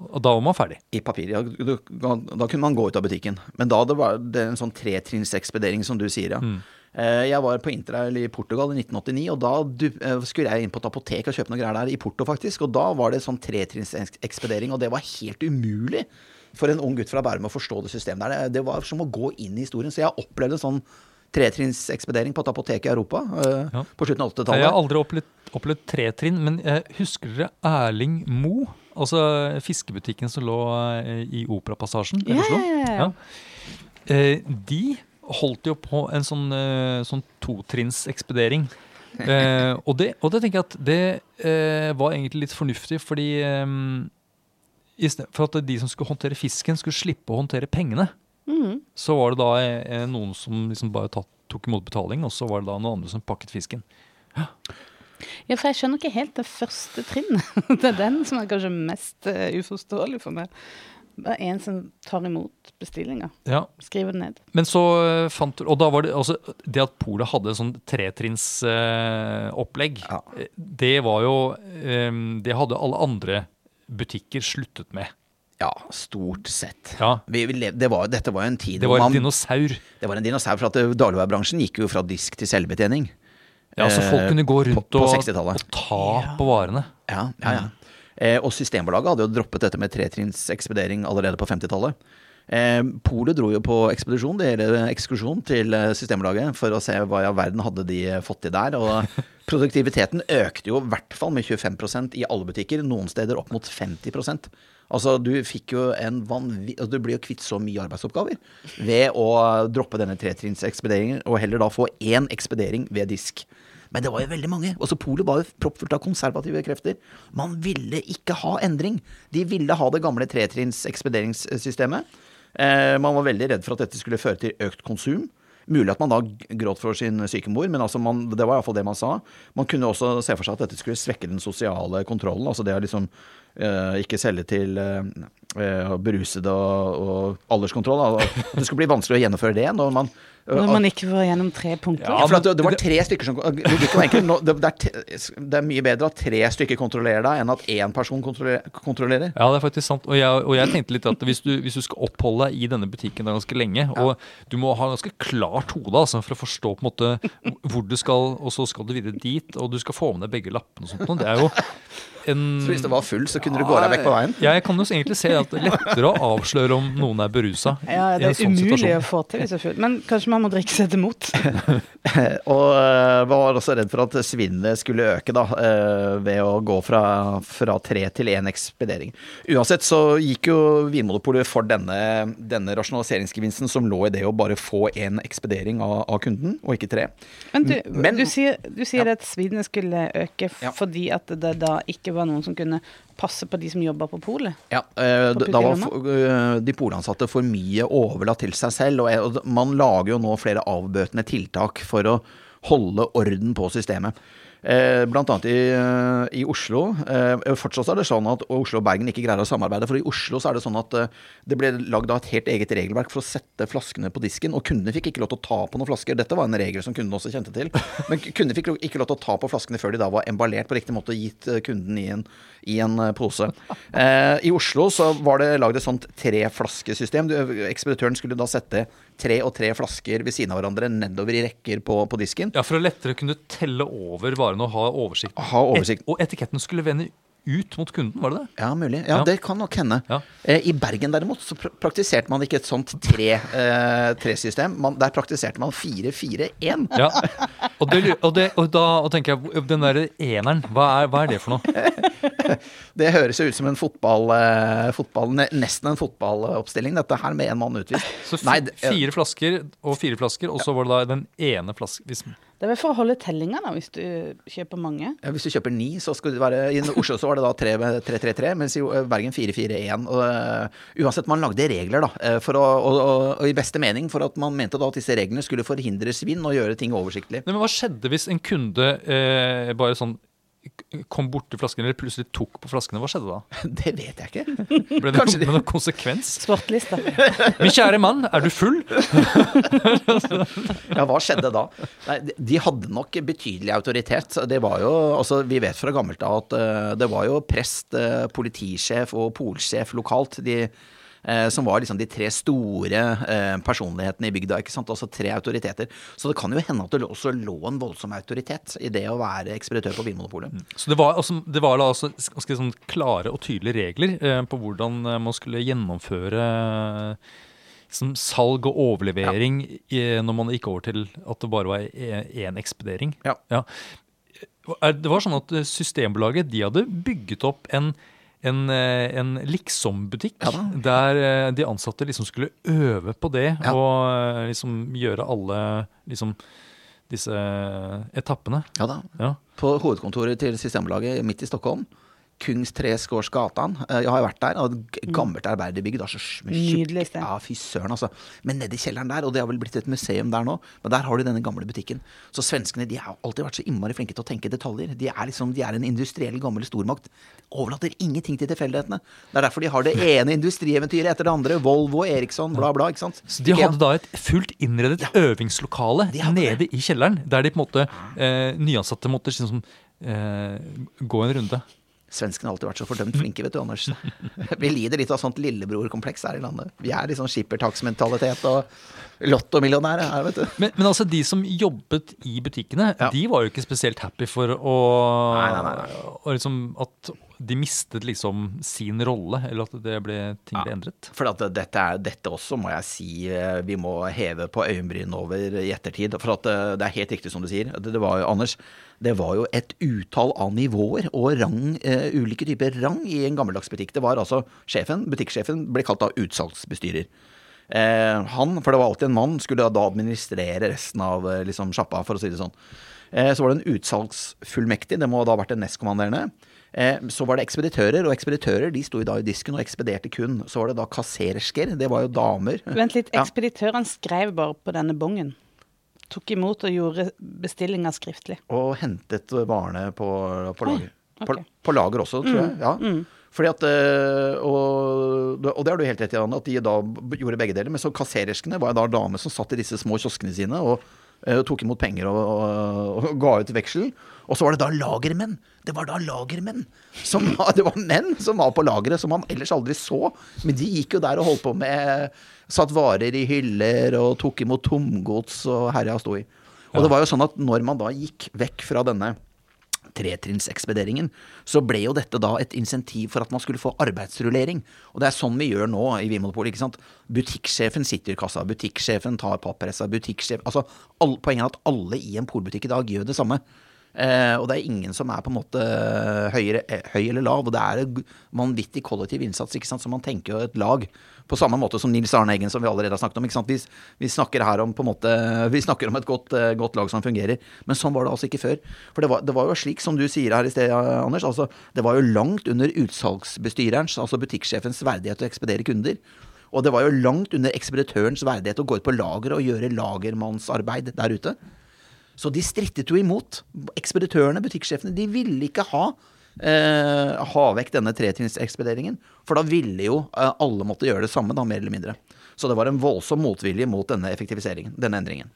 C: Og da var man ferdig.
B: I papir, ja. Da, da kunne man gå ut av butikken. Men da det var det en sånn tretrinnsekspedering, som du sier, ja. Mm. Eh, jeg var på interrail i Portugal i 1989, og da eh, skulle jeg inn på et apotek og kjøpe noe greier der, i Porto faktisk. Og da var det sånn tretrinnsekspedering, og det var helt umulig for en ung gutt fra Bærum å forstå det systemet der. Det var som å gå inn i historien. Så jeg opplevde en sånn tretrinnsekspedering på et apotek i Europa uh, ja. på slutten av 80-tallet.
C: Jeg har aldri opplevd, opplevd tretrinn, men jeg husker dere Erling Mo? Altså fiskebutikken som lå eh, i Operapassasjen i
A: Oslo? Ja.
C: Uh, de holdt jo på en sånn, uh, sånn totrinnsekspedering. Eh, og, det, og det tenker jeg at det var egentlig litt fornuftig, fordi um, for at de som skulle håndtere fisken, skulle slippe å håndtere pengene. Mm. Så var det da eh, noen som liksom bare tatt, tok imot betaling, og så var det da noen andre som pakket fisken. Ja.
A: Ja, for jeg skjønner ikke helt det første trinnet. Det er den som er kanskje mest uh, uforståelig for meg. Det er en som tar imot bestillinga.
C: Ja,
A: Skriver det ned.
C: Men så eh, fant du Og da var det altså Det at Polet hadde en sånn tretrinnsopplegg, uh, opplegg,
B: Ja.
C: det var jo um, Det hadde alle andre butikker sluttet med.
B: Ja, stort sett.
C: Ja.
B: Vi, vi levde, det var, dette var jo en tid
C: Det var en
B: man
C: dinosaur.
B: Det var en dinosaur, for at eh, dagligvarebransjen gikk jo fra disk til selvbetjening.
C: Ja, så folk
B: Eh,
C: kunne gå rundt
B: på- på
C: og,
B: 60-tallet.
C: og ta på varene.
B: Ja, ja, ja. Eh, og Systembolaget hadde jo droppet dette med tretrinns ekspedering allerede på 50-tallet. Eh, Polet dro jo på ekspedisjon, det gjelder ekskursjon til systemlaget for å se hva i all verden hadde de eh, fått til der. Og produktiviteten økte jo i hvert fall med 25% i alle butikker, noen steder opp mot 50% Altså, du fikk jo en vanvitt altså, Du blir jo kvitt så mye arbeidsoppgaver ved å droppe denne tretrinnsekspederingen, og heller da få én ekspedering ved disk. Men det var jo veldig mange. Også Polet var jo proppfullt av konservative krefter. Man ville ikke ha endring. De ville ha det gamle tretrinns-ekspederingssystemet. Eh, man var veldig redd for at dette skulle føre til økt konsum. Mulig at man da gråt for sin syke mor, men altså man, det var iallfall det man sa. Man kunne også se for seg at dette skulle svekke den sosiale kontrollen. Altså det å liksom eh, ikke selge til eh, eh, berusede og, og alderskontroll. da. Det skulle bli vanskelig å gjennomføre det når man
A: Når man ikke får gjennom tre punkter.
C: Ja,
B: ja, for at det, det var tre stykker som Logikken var enkel. Det, det, er, det er mye bedre at tre stykker kontrollerer deg, enn at én person kontrollerer.
C: Ja, det er faktisk sant. Og jeg, og jeg tenkte litt at hvis du, hvis du skal oppholde deg i denne butikken da ganske lenge, og du må ha ganske klart hode altså, for å forstå på en måte hvor du skal, og så skal du videre dit, og du skal få med deg begge lappene og sånt. Det er jo en
B: Så hvis det var full, så kunne du gå deg vekk på veien.
C: Jeg kan jo egentlig se at det er lettere å avsløre om noen er berusa.
A: Ja,
C: i
A: det
C: en
A: er
C: sånn
A: umulig
C: situasjon.
A: å få til hvis det er full. Men kanskje man må drikke seg til mot.
B: Og uh, var også redd for at svinnet skulle øke, da, uh, ved å gå fra, fra tre til én ekspedering. Uansett så gikk jo Vinmonopolet for denne, denne rasjonaliseringsgevinsten som lå i det å bare få én ekspedering av, av kunden, og ikke tre.
A: Men du,
B: Men-
A: du sier, du sier
B: Ja.
A: at svinnet skulle øke fordi at det da ikke var noen som kunne passe på de som jobber på polet.
B: Ja, eh, da var eh, de polansatte for mye overlatt til seg selv. Og man lager jo nå flere avbøtende tiltak for å holde orden på systemet. Eh, blant annet i, eh, i Oslo. Eh, fortsatt er det sånn at Oslo og Bergen ikke greier å samarbeide. For i Oslo så er det sånn at det ble lagd et helt eget regelverk for å sette flaskene på disken. Og kundene fikk ikke lov til å ta på noen flasker. Dette var en regel som kundene også kjente til. Men kundene fikk ikke lov til å ta på flaskene før de da var emballert på riktig måte og gitt kunden i en, i en pose. I Oslo så var det lagd et sånt treflaskesystem. Ekspeditøren skulle da sette tre og tre flasker ved siden av hverandre nedover i rekker på, på disken.
C: Ja, For å lettere kunne telle over varene og ha oversikt.
B: Ha oversikt.
C: Et, og etiketten skulle vende ut mot kunden, var det det?
B: Ja, mulig. Ja,
C: Ja.
B: det kan nok hende.
C: Ja.
B: Eh, I Bergen derimot så praktiserte man ikke et sånt tre, eh, tresystem. Man, der praktiserte man 4-4-1.
C: Ja. Og, det, og, det, og da og tenker jeg, den derre eneren, hva er, hva er det for noe?
B: Det høres jo ut som en fotball, eh, fotball nesten en fotballoppstilling, dette her med en mann utvist.
C: Så
B: Nei,
C: fire flasker og fire flasker, og så var det da den ene flasken
A: Det er vel for å holde tellinga, da, hvis du kjøper mange.
B: Ja, Hvis du kjøper ni, så skal det være I Oslo så var det da 3-3-3, mens i eh, Bergen 4-4-1. Og, eh, uansett, man lagde regler, da. eh, For å, og, og, og i beste mening for at man mente da at disse reglene skulle forhindre svinn og gjøre ting oversiktlig.
C: Nei, men Hva skjedde hvis en kunde eh, bare sånn kom borti flaskene, eller plutselig tok på flaskene? Hva skjedde da?
B: Det vet jeg ikke.
C: Ble det
B: Kanskje
C: noen, med noen konsekvens?
A: Sportlista.
C: Min kjære mann, er du full?
B: Ja, hva skjedde da? Nei, de- de hadde nok betydelig autoritet. Det var jo, altså Vi vet fra gammelt av at uh, det var jo prest, uh, politisjef og polsjef lokalt. de eh, som var liksom de tre store eh, personlighetene i bygda. ikke sant? Altså tre autoriteter. Så det kan jo hende at det også lå en voldsom autoritet i det å være ekspeditør på Vinmonopolet.
C: Så det var, altså, det var altså ganske sånn klare og tydelige regler eh, på hvordan eh, man skulle gjennomføre eh, liksom, salg og overlevering ja. når man gikk over til at det bare var én ekspedering.
B: Ja.
C: ja. Det var sånn at eh, Systembolaget de hadde bygget opp en en, eh, en liksom-butikk
B: Ja
C: der eh, de ansatte liksom skulle øve på det
B: Ja.
C: og eh, liksom gjøre alle liksom disse etappene.
B: Ja da.
C: Ja.
B: På hovedkontoret til Systembolaget midt i Stockholm. Kungsträdgårdsgatan. Eh, Jeg har jo vært der. og et Gammelt arbeiderbygg. da,
A: Nydelig sted.
B: Ja, fy søren, altså. Men nedi kjelleren der, og det har vel blitt et museum der nå, men der har du denne gamle butikken. Så svenskene de har alltid vært så innmari flinke til å tenke detaljer. De er liksom, de er en industriell gammel stormakt. Overlater ingenting til tilfeldighetene. Det er derfor de har det ene industrieventyret etter det andre. Volvo, Eriksson, bla, bla. ikke sant?
C: Så de hadde da et fullt innredet øvingslokale nede det. i kjelleren, der de på en måte eh, nyansatte måtte liksom, eh, gå en runde.
B: Svenskene har alltid vært så fordømt flinke, vet du, Anders. Vi lider litt av sånt lillebrorkompleks her i landet. Vi er litt sånn skippertaksmentalitet og lottomillionærer her, vet du.
C: Men, men altså, de som jobbet i butikkene,
B: Ja.
C: de var jo ikke spesielt happy for å,
B: Nei, nei, nei, nei.
C: Og liksom, At de mistet liksom sin rolle, eller at det ble, ting ble endret.
B: For at dette, er, dette også må jeg si eh, vi må heve på øyenbrynene over i ettertid. For at eh, det er helt riktig som du sier. Det, det var jo, Anders, det var jo et utall av nivåer og rang, uh, ulike typer rang i en gammeldags butikk. Det var altså sjefen, butikksjefen, ble kalt da utsalgsbestyrer. Eh, han, for det var alltid en mann, skulle da administrere resten av liksom, sjappa, for å si det sånn. Eh, så var det en utsalgsfullmektig, det må da ha vært en nestkommanderende. Eh, så var det ekspeditører, og ekspeditører de sto da i disken og ekspederte kun. Så var det da kasserersker, det var jo damer.
A: Vent litt, ekspeditøren skrev bare på denne bongen. Tok imot og gjorde bestillinga skriftlig.
B: Og hentet varene på, på lager.
A: Okay.
B: På, på lager også, tror jeg. Ja. Fordi at, eh, og, og det har du helt rett i, Anne, at de da gjorde begge deler. Men så kassererskene var jo da damer som satt i disse små kioskene sine og og tok imot penger og, og, og ga ut veksel. Og så var det da lagermenn. Det var da lagermenn. Som, det var menn som var på lageret, som man ellers aldri så. Men de gikk jo der og holdt på med Satt varer i hyller og tok imot tomgods og herja sto i. Og det var jo sånn at når man da gikk vekk fra denne tretrinnsekspederingen, så ble jo dette da et insentiv for at man skulle få arbeidsrullering. Og det er sånn vi gjør nå i Vinmonopolet. ikke sant? Butikksjefen sitter i kassa, butikksjefen tar pappressa, butikksjef Altså, all, poenget er at alle i en polbutikk i dag gjør det samme. Eh, og det er ingen som er på en måte høyere, eh, høy eller lav. Og det er en vanvittig kollektiv innsats, ikke sant? så man tenker jo et lag. På samme måte som Nils Arne Eggen, som vi allerede har snakket om. ikke sant? Vi, vi snakker her om på en måte, vi snakker om et godt, eh, godt lag som fungerer. Men sånn var det altså ikke før. For det var, det var jo slik som du sier her i sted, Anders. altså Det var jo langt under utsalgsbestyrerens, altså butikksjefens verdighet å ekspedere kunder. Og det var jo langt under ekspeditørens verdighet å gå ut på lageret og gjøre lagermannsarbeid der ute. Så de strittet jo imot. Ekspeditørene, butikksjefene, de ville ikke ha, eh, ha vekk denne tretrinnsekspederingen. For da ville jo eh, alle måtte gjøre det samme, da, mer eller mindre. Så det var en voldsom motvilje mot denne effektiviseringen, denne endringen.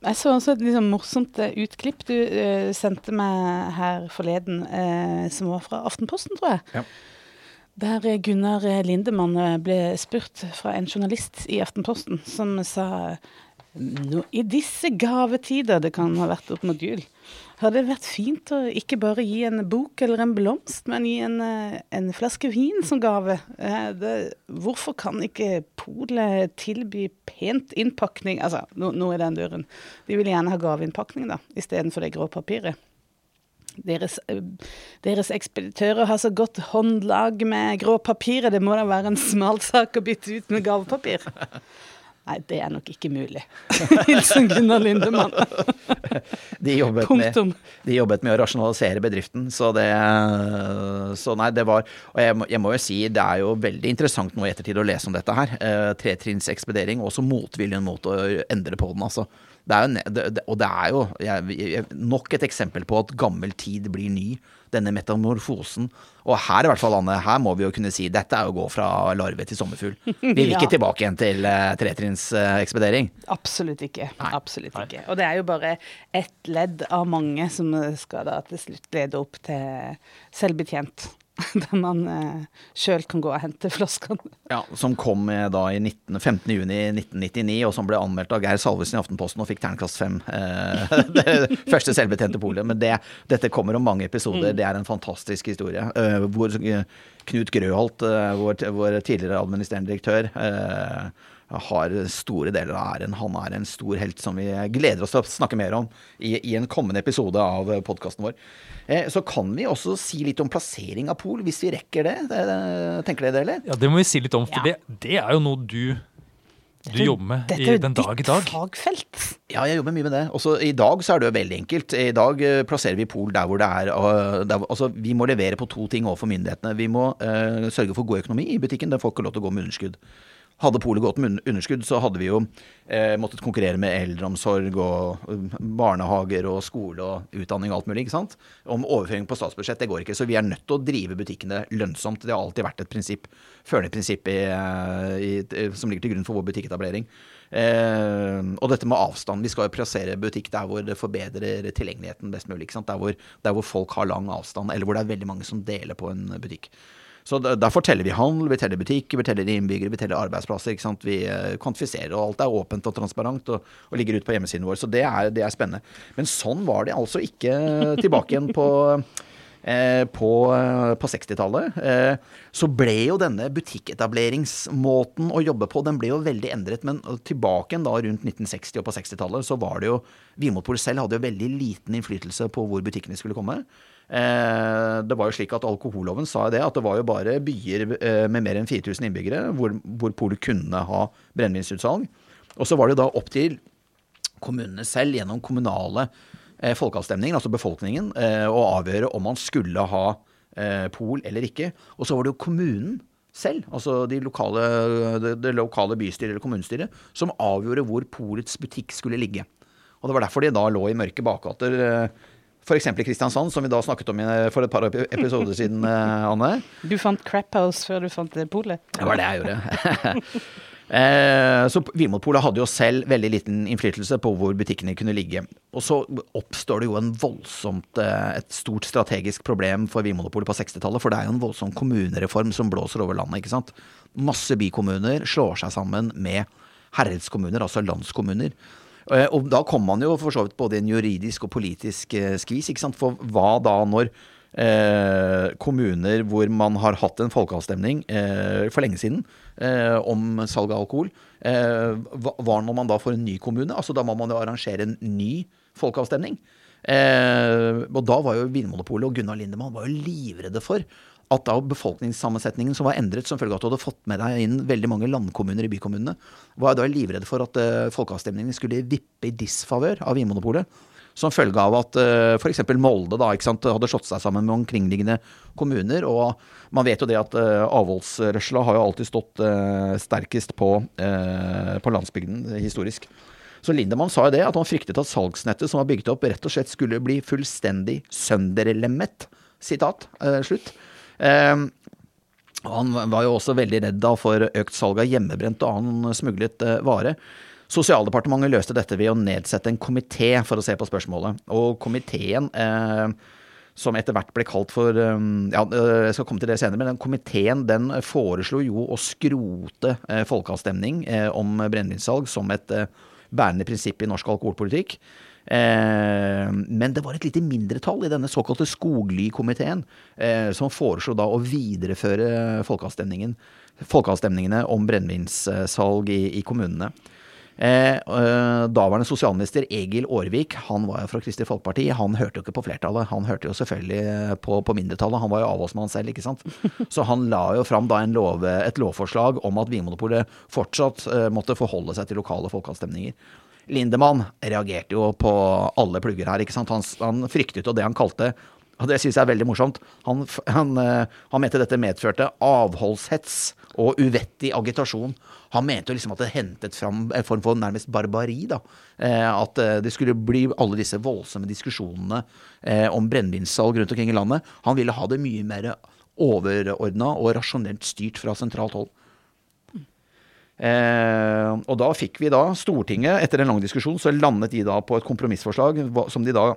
A: Jeg så også et liksom morsomt eh, utklipp du uh, sendte meg her forleden, uh, som var fra Aftenposten, tror jeg.
B: Ja.
A: Der Gunnar Lindemann ble spurt fra en journalist i Aftenposten, som sa nå, I disse gavetider, det kan ha vært opp mot jul, har det vært fint å ikke bare gi en bok eller en blomst, men gi en, eh, en flaske vin som gave. Eh, Det, hvorfor kan ikke polet tilby pent innpakning? Altså, nå, nå, er den døren. De vil gjerne ha gaveinnpakning, da, istedenfor det grå papiret. Deres, eh, deres ekspeditører har så godt håndlag med grå papiret, det må da være en smal sak å bytte ut med gavepapir. Nei, det er nok ikke mulig. Hilsen Gunnar Lindemann.
B: De jobbet, med, de jobbet med å rasjonalisere bedriften, så det Så nei, det var Og jeg må, jeg må jo si, det er jo veldig interessant nå i ettertid å lese om dette her. Eh, Tretrinnsekspedering, og også motviljen mot å endre på den, altså. Det er jo, det, det, og det er jo jeg, jeg, nok et eksempel på at gammel tid blir ny. Denne metamorfosen. Og her i hvert fall, Anne, her må vi jo kunne si dette er å gå fra larve til sommerfugl. Vi vil ikke
A: Ja.
B: tilbake igjen til uh, tretrinnsekspedering.
A: Absolutt ikke.
B: Nei.
A: Absolutt ikke. Og det er jo bare ett ledd av mange som skal da til slutt lede opp til selvbetjent. Der man eh, sjøl kan gå og hente flaskene.
B: Ja, som kom eh, da i 19, 15. juni 1999, og som ble anmeldt av Geir Salvesen i Aftenposten og fikk terningkast fem. Eh, det første selvbetjente polet. Men det, dette kommer om mange episoder. Det er en fantastisk historie. Eh, hvor eh, Knut Grøholt, eh, vår, vår tidligere administrerende direktør, eh, har store deler av æren. Han er en stor helt som vi gleder oss til å snakke mer om i, i en kommende episode av podkasten vår. Eh, så kan vi også si litt om plassering av pol, hvis vi rekker det. det tenker dere det, eller?
C: Ja, Det må vi si litt om, for
A: Ja.
C: det, det er jo noe du du jobber med
A: Dette
C: i
A: er jo
C: den dag i
A: ditt
C: dag.
A: fagfelt.
B: Ja, jeg jobber mye med det. Også I dag så er det jo veldig enkelt. I dag eh, plasserer vi Pol der hvor det er eh, der, Altså, Vi må levere på to ting overfor myndighetene. Vi må uh, sørge for god økonomi i butikken. Den får ikke lov til å gå med underskudd. Hadde Polet gått med underskudd, så hadde vi jo eh, måttet konkurrere med eldreomsorg og eh, barnehager og skole og utdanning og alt mulig. ikke sant? Om overføring på statsbudsjett, det går ikke. Så vi er nødt til å drive butikkene lønnsomt. Det har alltid vært et prinsipp, førende prinsipp i, eh, i, som ligger til grunn for vår butikketablering. Eh, og dette med avstand. Vi skal jo plassere butikk der hvor det forbedrer tilgjengeligheten best mulig. Der hvor, der hvor folk har lang avstand, eller hvor det er veldig mange som deler på en butikk. Så der- Derfor teller vi handel, vi teller butikker, vi teller innbyggere, vi teller arbeidsplasser. ikke sant? Vi eh, kvantifiserer, og alt er åpent og transparent og, og ligger ute på hjemmesiden vår. Så det er, det er spennende. Men sånn var det altså ikke tilbake igjen på Eh, på, eh, på 60-tallet eh, så ble jo denne butikketableringsmåten å jobbe på, den ble jo veldig endret. Men tilbake igjen da rundt 1960 og på 60-tallet, så var det jo Vinmonopolet selv hadde jo veldig liten innflytelse på hvor butikkene skulle komme. Eh, det var jo slik at Alkoholloven sa det, at det var jo bare byer eh, med mer enn 4000 innbyggere hvor, hvor polet kunne ha brennevinsutsalg. Og så var det da opp til kommunene selv gjennom kommunale eh, folkeavstemninger, altså befolkningen, å avgjøre om man skulle ha pol eller ikke. Og så var det jo kommunen selv, altså de lokale, det lokale bystyret eller kommunestyret, som avgjorde hvor polets butikk skulle ligge. Og det var derfor de da lå i mørke bakgater. Eh, F.eks. i Kristiansand, som vi da snakket om for et par episoder siden, eh, Anne.
A: Du fant Crap House før du fant polet.
B: Det var det jeg gjorde. eh, så Vinmonopolet hadde jo selv veldig liten innflytelse på hvor butikkene kunne ligge. Og så oppstår det jo en voldsomt, eh, et stort strategisk problem for Vinmonopolet på 60-tallet. For det er jo en voldsom kommunereform som blåser over landet. ikke sant? Masse bykommuner slår seg sammen med herredskommuner, altså landskommuner. Eh, Og da kom man jo for så vidt både i en juridisk og politisk eh, skvis. ikke sant? For hva da når eh, kommuner hvor man har hatt en folkeavstemning eh, for lenge siden eh, om salg av alkohol, eh, hva, når man da får en ny kommune? Altså Da må man jo arrangere en ny folkeavstemning. Og da var jo Vinmonopolet og Gunnar Lindemann var jo livredde for at da befolkningssammensetningen som var endret som følge av at du hadde fått med deg inn veldig mange landkommuner i bykommunene, var da livredd for at uh, folkeavstemningen skulle vippe i disfavør av Vinmonopolet. Som følge av at uh, f.eks. Molde da, sant, hadde slått seg sammen med omkringliggende kommuner. Og man vet jo det at uh, avholdsrørsla har jo alltid stått uh, sterkest på, på landsbygden historisk. Så Lindemann sa jo det, at han fryktet at salgsnettet som var bygget opp, rett og slett skulle bli fullstendig sønderlemmet. Sitat. Slutt. Og han var jo også veldig redd da for økt salg av hjemmebrent og annen smuglet eh, vare. Sosialdepartementet løste dette ved å nedsette en komité for å se på spørsmålet. Og komiteen, eh, som etter hvert ble kalt for eh, Ja, eh, jeg skal komme til det senere, men den komiteen den foreslo jo å skrote folkeavstemning om brennevinssalg som et bærende prinsipp i norsk alkoholpolitikk. Eh, men det var et lite mindretall i denne såkalte Skogly-komiteen eh, som foreslo da å videreføre folkeavstemningen, folkeavstemningene om brennevinssalg i, i kommunene. Eh, eh, daværende sosialminister Egil Aarvik, han var jo fra Kristelig Folkeparti, han hørte jo ikke på flertallet. Han hørte jo selvfølgelig på, på mindretallet. Han var jo avholdsmann selv, ikke sant. Så han la jo fram da en lov, et lovforslag om at Vinmonopolet fortsatt eh, måtte forholde seg til lokale folkeavstemninger. Lindemann reagerte jo på alle plugger her. ikke sant? Han, han fryktet jo det han kalte og det synes jeg er veldig morsomt. Han, han, eh, han mente dette medførte avholdshets og uvettig agitasjon. Han mente jo liksom at det hentet fram en form for nærmest barbari. da. Eh, At eh, det skulle bli alle disse voldsomme diskusjonene om brennevinssalg rundt omkring i landet. Han ville ha det mye mer overordna og rasjonelt styrt fra sentralt hold. Eh, og da fikk vi da Stortinget, etter en lang diskusjon, så landet de da på et kompromissforslag som de da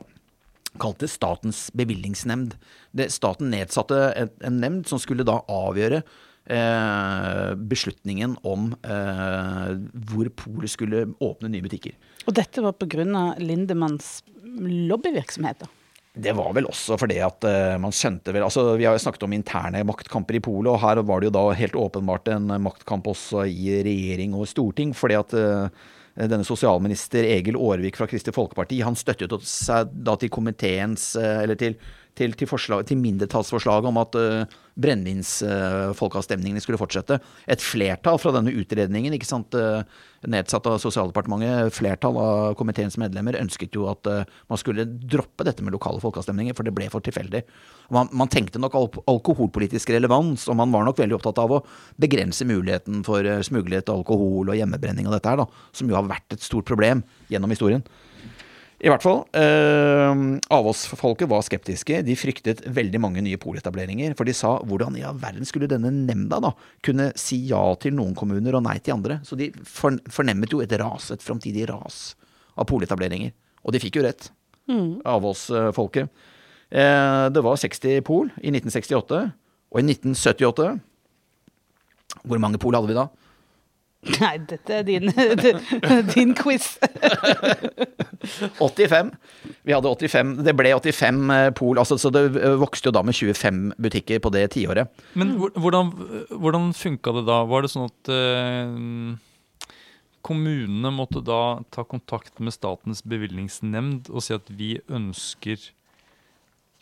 B: kalte Statens bevilgningsnemnd. Det, staten nedsatte en, en nemnd som skulle da avgjøre eh, beslutningen om eh, hvor polet skulle åpne nye butikker.
A: Og dette var pga. Lindemanns lobbyvirksomhet. da.
B: Det var vel også fordi at eh, man skjønte vel altså Vi har jo snakket om interne maktkamper i Polet, og her var det jo da helt åpenbart en maktkamp også i regjering og storting. fordi at eh, denne sosialminister Egil Aarvik fra Kristelig Folkeparti han støttet seg da til komiteens eh, Eller til, til, til, til mindretallsforslaget om at brennevinsfolkeavstemningene skulle fortsette. Et flertall fra denne utredningen, ikke sant, eh, nedsatt av Sosialdepartementet, flertall av komiteens medlemmer ønsket jo at eh, man skulle droppe dette med lokale folkeavstemninger, for det ble for tilfeldig. Man, man tenkte nok al alkoholpolitisk relevans, og man var nok veldig opptatt av å begrense muligheten for eh, smuglet alkohol og hjemmebrenning og dette her, da, som jo har vært et stort problem gjennom historien. I hvert fall. Eh, Avås-folket var skeptiske. De fryktet veldig mange nye poletableringer. For de sa hvordan i all verden skulle denne nemnda da kunne si ja til noen kommuner og nei til andre? Så de fornemmet jo et ras, et framtidig ras av poletableringer. Og de fikk jo rett. Mm. Avås-folket. Eh, det var 60 pol i 1968. Og i 1978 Hvor mange pol hadde vi da?
A: Nei, dette er din, din quiz.
B: 85. Vi hadde 85. Det ble 85 eh, pol, altså, så det eh, vokste jo da med 25 butikker på det tiåret.
C: Men hvordan, hvordan funka det da? Var det sånn at uh, kommunene måtte da ta kontakt med Statens bevilgningsnemnd og si at vi ønsker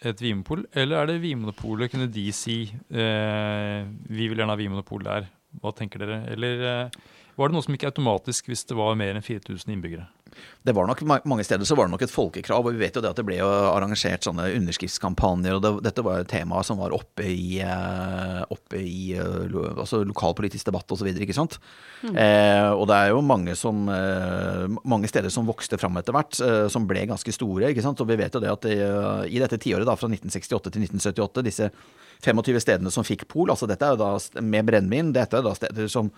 C: et vinmonopol, eller er det Vinmonopolet? Kunne de si eh, vi vil gjerne ha vinmonopol der? Hva tenker dere? Eller uh, var det noe som gikk automatisk hvis det var mer enn 4000 innbyggere?
B: Det var nok Mange steder så var det nok et folkekrav. og Vi vet jo det at det ble jo arrangert sånne underskriftskampanjer. og det, Dette var et tema som var oppe i, eh, oppe i eh, altså lokalpolitisk debatt osv. Mm. Eh, og det er jo mange, som, eh, mange steder som vokste fram etter hvert, eh, som ble ganske store. ikke sant? Og vi vet jo det at det, i dette tiåret da, fra 1968 til 1978, disse 25 stedene som fikk pol, altså dette er jo da med brennevin, dette er da steder som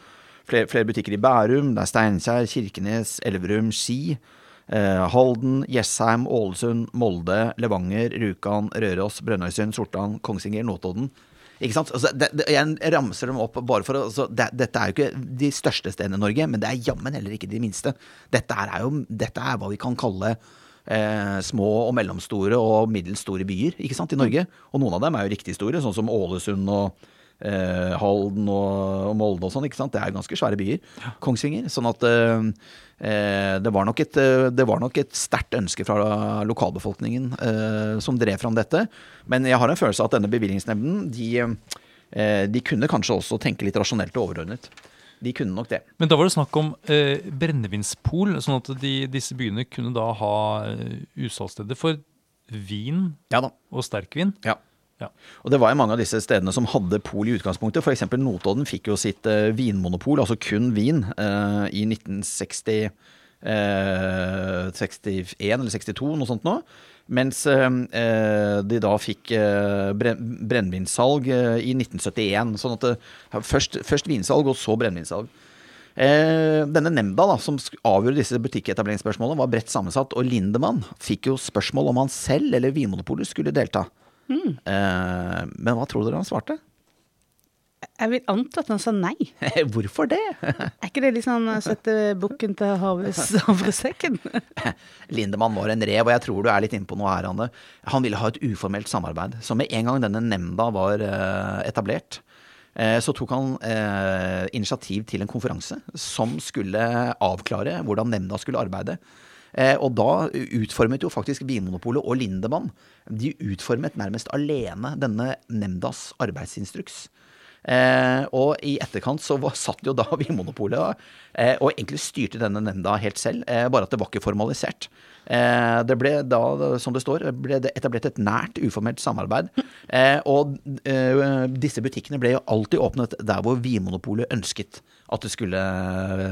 B: Flere, flere butikker i Bærum, det er Steinkjer, Kirkenes, Elverum, Ski. Eh, Halden, Jessheim, Ålesund, Molde, Levanger, Rjukan, Røros, Brønnøysund, Sortland, Kongsvinger, Notodden. Ikke sant? Altså, det, det, jeg ramser dem opp bare for altså, det, Dette er jo ikke de største stedene i Norge, men det er jammen heller ikke de minste. Dette er, jo, dette er hva vi kan kalle eh, små og mellomstore og middels store byer ikke sant, i Norge. Og noen av dem er jo riktig store, sånn som Ålesund og eh, Halden og, og, Molde og sånn. ikke sant? Det er ganske svære byer. Kongsvinger. Sånn at eh, eh det var nok et, eh, det var nok et sterkt ønske fra lokalbefolkningen eh, som drev fram dette. Men jeg har en følelse av at denne bevilgningsnemnden de, eh, de kunne kanskje også tenke litt rasjonelt og overordnet. De kunne nok det.
C: Men da var det snakk om eh, brennevinspol, sånn at de, disse byene kunne da ha utsalgssteder for vin
B: ja
C: og sterkvin.
B: Ja. Ja. Og det var jo mange av disse stedene som hadde pol i utgangspunktet. F.eks. Notodden fikk jo sitt uh, vinmonopol, altså kun vin, uh, i 1960 uh, 61 eller 62, noe sånt nå. Mens uh, de da fikk brennevinsalg i 1971. Sånn at det, først, først vinsalg, og så brennevinsalg. denne nemnda da, som avgjorde disse butikketableringsspørsmålene, var bredt sammensatt. Og Lindemann fikk jo spørsmål om han selv eller Vinmonopolet skulle delta. Mm. Eh, men hva tror dere han svarte?
A: Jeg vil anta at han sa nei.
B: Hvorfor det?
A: er ikke det litt sånn å sette bukken til havresekken?
B: Lindemann var en rev, og jeg tror du er litt inne på noe her, Anne. Han ville ha et uformelt samarbeid. Så med en gang denne nemnda var uh, etablert, uh, så tok han initiativ til en konferanse som skulle avklare hvordan nemnda skulle arbeide. Eh, og da utformet jo faktisk Vinmonopolet og Lindemann de utformet nærmest alene denne nemndas arbeidsinstruks. Eh, og i etterkant så var, satt jo da Vinmonopolet eh, og egentlig styrte denne nemnda helt selv, eh, bare at det var ikke formalisert. Eh, det ble da, som det står, ble det etablert et nært, uformelt samarbeid. Eh, og disse butikkene ble jo alltid åpnet der hvor Vinmonopolet ønsket at det skulle,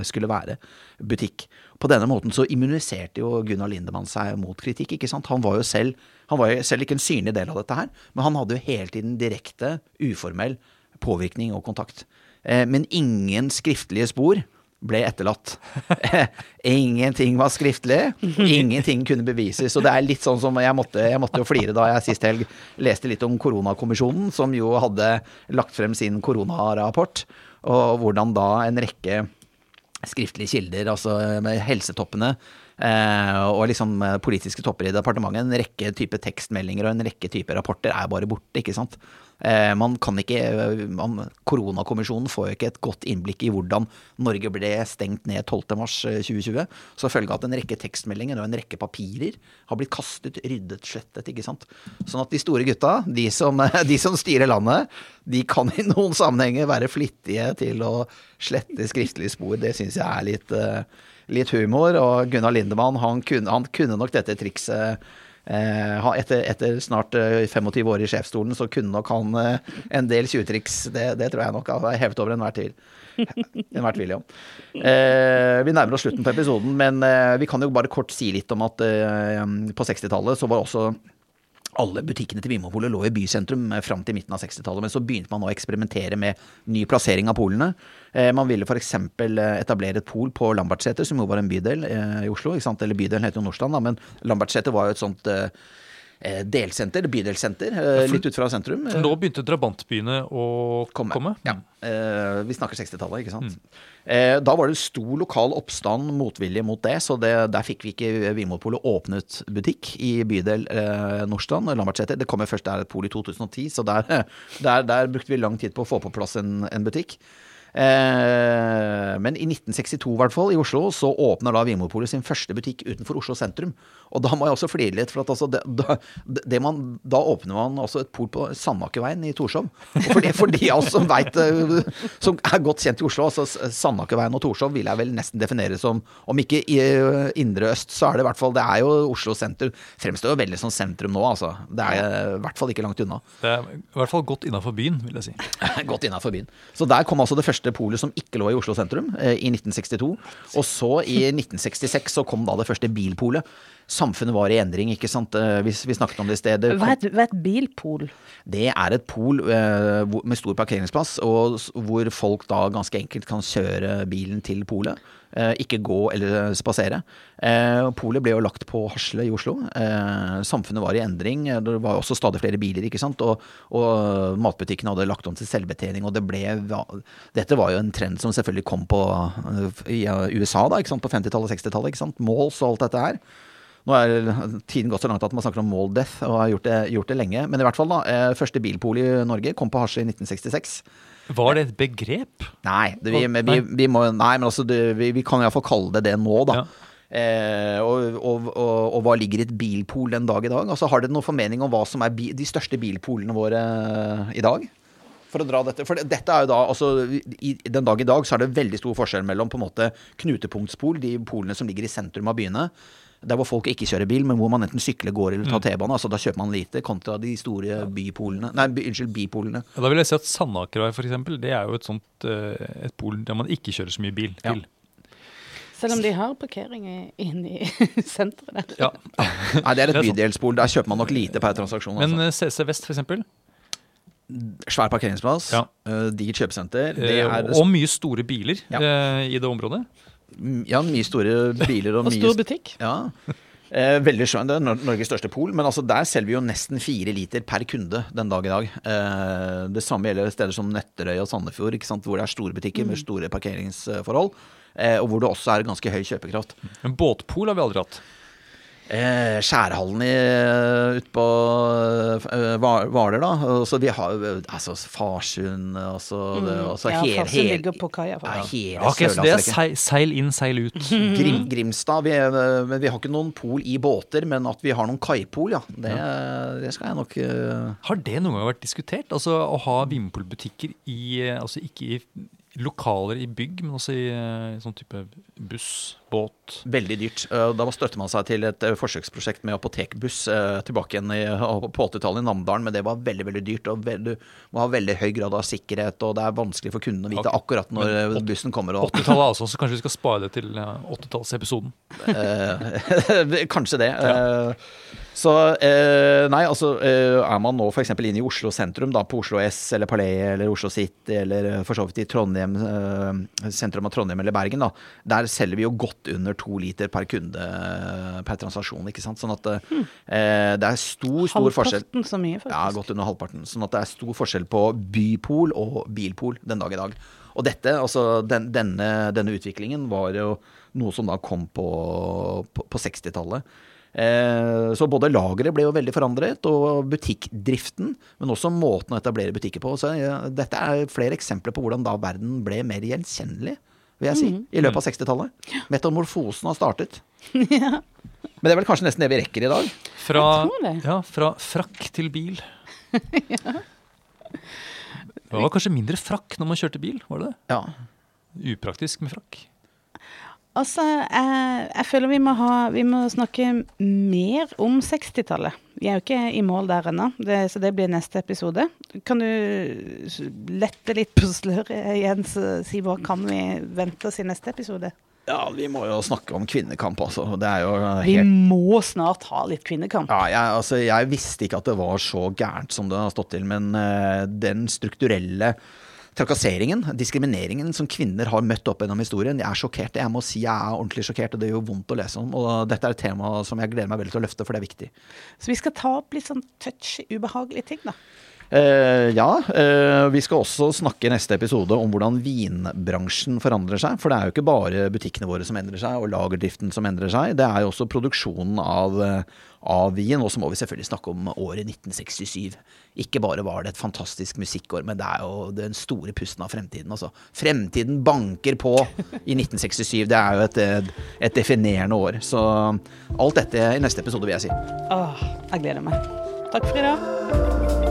B: skulle være butikk. På denne måten så immuniserte jo Gunnar Lindemann seg mot kritikk. ikke sant? Han var jo selv, var jo selv ikke en synlig del av dette her, men han hadde jo hele tiden direkte, uformell påvirkning og kontakt. Eh, men ingen skriftlige spor ble etterlatt. Ingenting var skriftlig. Ingenting kunne bevises. Og det er litt sånn som jeg måtte, jeg måtte jo flire da jeg sist helg leste litt om koronakommisjonen, som jo hadde lagt frem sin koronarapport, og hvordan da en rekke skriftlige kilder, altså med helsetoppene, Eh, og liksom eh, politiske topper i departementet, en rekke type tekstmeldinger og en rekke type rapporter er bare borte, ikke sant. Eh, man kan ikke, man, Koronakommisjonen får jo ikke et godt innblikk i hvordan Norge ble stengt ned 12.3.2020. Så følge av at en rekke tekstmeldinger og en rekke papirer har blitt kastet, ryddet, slettet. ikke sant? Sånn at de store gutta, de som, de som styrer landet, de kan i noen sammenhenger være flittige til å slette skriftlige spor. Det syns jeg er litt litt humor. Og Gunnar Lindemann, han kunne, han kunne nok dette trikset. Eh, etter, etter, snart 25 eh, år i sjefsstolen, så kunne nok han eh, en del tjuvtriks. Det, det, tror jeg nok er hevet over enhver tvil. Enhver tvil, ja. Vi nærmer oss slutten på episoden, men vi kan jo bare kort si litt om at på 60-tallet så var også alle butikkene til Vinmonopolet lå i bysentrum eh, fram til midten av 60-tallet. Men så begynte man å eksperimentere med ny plassering av polene. Eh, man ville f.eks. Eh, etablere et pol på Lambertseter, som jo var en bydel i Oslo. Eller bydelen heter jo Nordstrand, men Lambertseter var jo et sånt delsenter, bydelsenter, litt ut fra sentrum.
C: Nå begynte drabantbyene å komme? komme.
B: Ja. Vi snakker 60-tallet, ikke sant. Mm. Eh, da var det stor lokal oppstand, motvilje mot det, så det, der fikk vi ikke Vinmonopolet åpnet butikk i bydel eh, Nordstrand, Lambertseter. Det kommer først der et pol i 2010, så der, der, der, brukte vi lang tid på å få på plass en, en butikk. Eh, men i 1962 i hvert fall, i Oslo, så åpner da Vinmonopolet sin første butikk utenfor Oslo sentrum. Og da må jeg også flire litt, for at altså det, da, det man, da åpner man altså et pol på Sandakerveien i Torshov. Og for, det, for de av oss som vet, eh, som er godt kjent i Oslo, altså Sandakerveien og Torshov vil jeg vel nesten definere som, om ikke i eh, indre øst, så er det i hvert fall Det er jo Oslo sentrum. Fremstår jo veldig som sentrum nå, altså. Det er i hvert fall ikke langt unna.
C: Det er i hvert fall godt innafor byen, vil jeg si.
B: godt innafor byen. Så der kom altså det første første polet som ikke lå i Oslo sentrum, eh, i 1962. Og så i 1966 så kom da det første bilpolet. Samfunnet var i endring, ikke sant. Hvis vi, vi snakket om det i stedet.
A: Hva er, et bilpol?
B: Det er et pol eh, med stor parkeringsplass, og hvor folk da ganske enkelt kan kjøre bilen til polet. Eh, ikke gå eller spasere. Eh, polet ble jo lagt på Hasle i Oslo. Eh, samfunnet var i endring. Det var også stadig flere biler, ikke sant. Og, og matbutikkene hadde lagt om til selvbetjening. Og det ble Dette var jo en trend som selvfølgelig kom på i USA da, ikke sant? på 50-tallet og 60-tallet. ikke sant? Malls og alt dette her. Nå er tiden gått så langt at man snakker om mall death, og har gjort det, gjort det lenge. Men i hvert fall, da. Første bilpol i Norge kom på hasje i 1966.
C: Var det et begrep?
B: Nei, det, vi, vi, vi, må, nei, men altså, det, vi, vi kan iallfall kalle det det nå, da. Ja. Eh, og, og, og, og, hva ligger i et bilpol den dag i dag? Altså, har dere noen formening om hva som er bi, de største bilpolene våre eh, i dag? For å dra dette, for dette er jo da, altså, i, Den dag i dag så er det veldig stor forskjell mellom på en måte knutepunktspol, de polene som ligger i sentrum av byene, der hvor folk ikke kjører bil, men hvor man enten sykler, går eller tar mm. T-bane. altså Da kjøper man lite, kontra de store bypolene Nei, by, unnskyld, bipolene.
C: Ja, da vil jeg si at Sandakervei f.eks. det er jo et sånt eh, et pol der man ikke kjører så mye bil ja.
A: Selv om de har parkering inne i senteret.
B: Ja. Nei, det er et bydelspol. Der kjøper man nok lite per transaksjon.
C: Men altså. CC Vest f.eks.?
B: Svær parkeringsplass, ja. uh, digert kjøpesenter.
C: Og mye store biler ja. i det området.
B: Ja, mye store biler og,
A: og
B: mye
A: stor butikk.
B: Ja. Eh, veldig skjønn. Det er Norges største pol. Men altså der selger vi jo nesten fire liter per kunde den dag i dag. Eh, det samme gjelder steder som Nøtterøy og Sandefjord, hvor det er store butikker mm. med store parkeringsforhold. Eh, og hvor det også er ganske høy kjøpekraft.
C: En båtpol har vi aldri hatt.
B: Eh, skjærhallen ute på uh, Hvaler, da. Altså, vi har altså Farsund altså, mm. det, altså,
A: Ja, Farsund ligger på kaia.
B: Ja, hele
C: okay, så det er seil, inn, seil ut.
B: Grim, Grimstad. Vi, men vi har ikke noen pol i båter, men at vi har noen kaipol, ja. Det, det skal jeg nok uh...
C: Har det noen gang vært diskutert? Altså Å ha Vinmonopol-butikker i Altså ikke i lokaler i bygg, men også i, i sånn type buss, båt.
B: Veldig dyrt. Eh, da støtte man seg til et eh, forsøksprosjekt med apotekbuss eh, tilbake igjen i, på 80-tallet i Namdalen, men det var veldig veldig dyrt. og Du må ha veldig høy grad av sikkerhet, og det er vanskelig for kunden å vite akkurat når bussen kommer.
C: 80-tallet altså, så kanskje vi skal spare det til 80-tallsepisoden?
B: kanskje det. Ja. Så nei, altså er man nå f.eks. inne i Oslo sentrum, da på Oslo S eller Palais eller Oslo City eller for så vidt i Trondheim, sentrum av Trondheim eller Bergen, da, der selger vi jo godt under to liter per kunde eh, per transaksjon. ikke sant? Sånn at mm. det er stor, stor halvparten forskjell.
A: Halvparten så mye, faktisk.
B: Ja, godt under halvparten. Sånn at det er stor forskjell på bypol og bilpol den dag i dag. Og dette, altså den, denne, denne utviklingen var jo noe som da kom på, på, på 60-tallet. Eh, så både lageret ble jo veldig forandret, og butikkdriften, men også måten å etablere butikker på. Så ja, dette er flere eksempler på hvordan da verden ble mer gjenkjennelig, vil jeg si, i løpet av 60-tallet. Metamorfosen har startet. Men det er vel kanskje nesten det vi rekker i dag.
C: Fra, ja, fra frakk til bil. Det var kanskje mindre frakk når man kjørte bil, var det det?
B: Ja.
C: Upraktisk med frakk.
A: Altså, jeg, jeg føler vi må, ha, vi må snakke mer om 60-tallet. Vi er jo ikke i mål der ennå, det, så det blir neste episode. Kan du lette litt på sløret, Jens, si hva kan vi vente oss i neste episode?
B: ja, vi må jo snakke om kvinnekamp, altså. Det er jo
A: Vi må snart ha litt kvinnekamp.
B: Ja, jeg, altså, jeg visste ikke at det var så gærent som det har stått til, men uh, den strukturelle trakasseringen, diskrimineringen som kvinner har møtt opp gjennom historien, jeg er sjokkert. Jeg må si jeg er ordentlig sjokkert, og det gjør vondt å lese om. Og dette er et tema som jeg gleder meg veldig til å løfte, for det er viktig.
A: Så vi skal ta opp litt sånn touchy, ubehagelige ting, da.
B: Eh, ja, eh, vi skal også snakke i neste episode om hvordan vinbransjen forandrer seg. For det er jo ikke bare butikkene våre som endrer seg, og lagerdriften som endrer seg. Det er jo også produksjonen av, eh, av vin. Og så må vi selvfølgelig snakke om året 1967. Ikke bare var det et fantastisk musikkår, men det er jo den store pusten av fremtiden. Altså. Fremtiden banker på i 1967. Det er jo et, et definerende år. Så alt dette i neste episode, vil jeg si.
A: Åh, jeg gleder meg. Takk for i dag.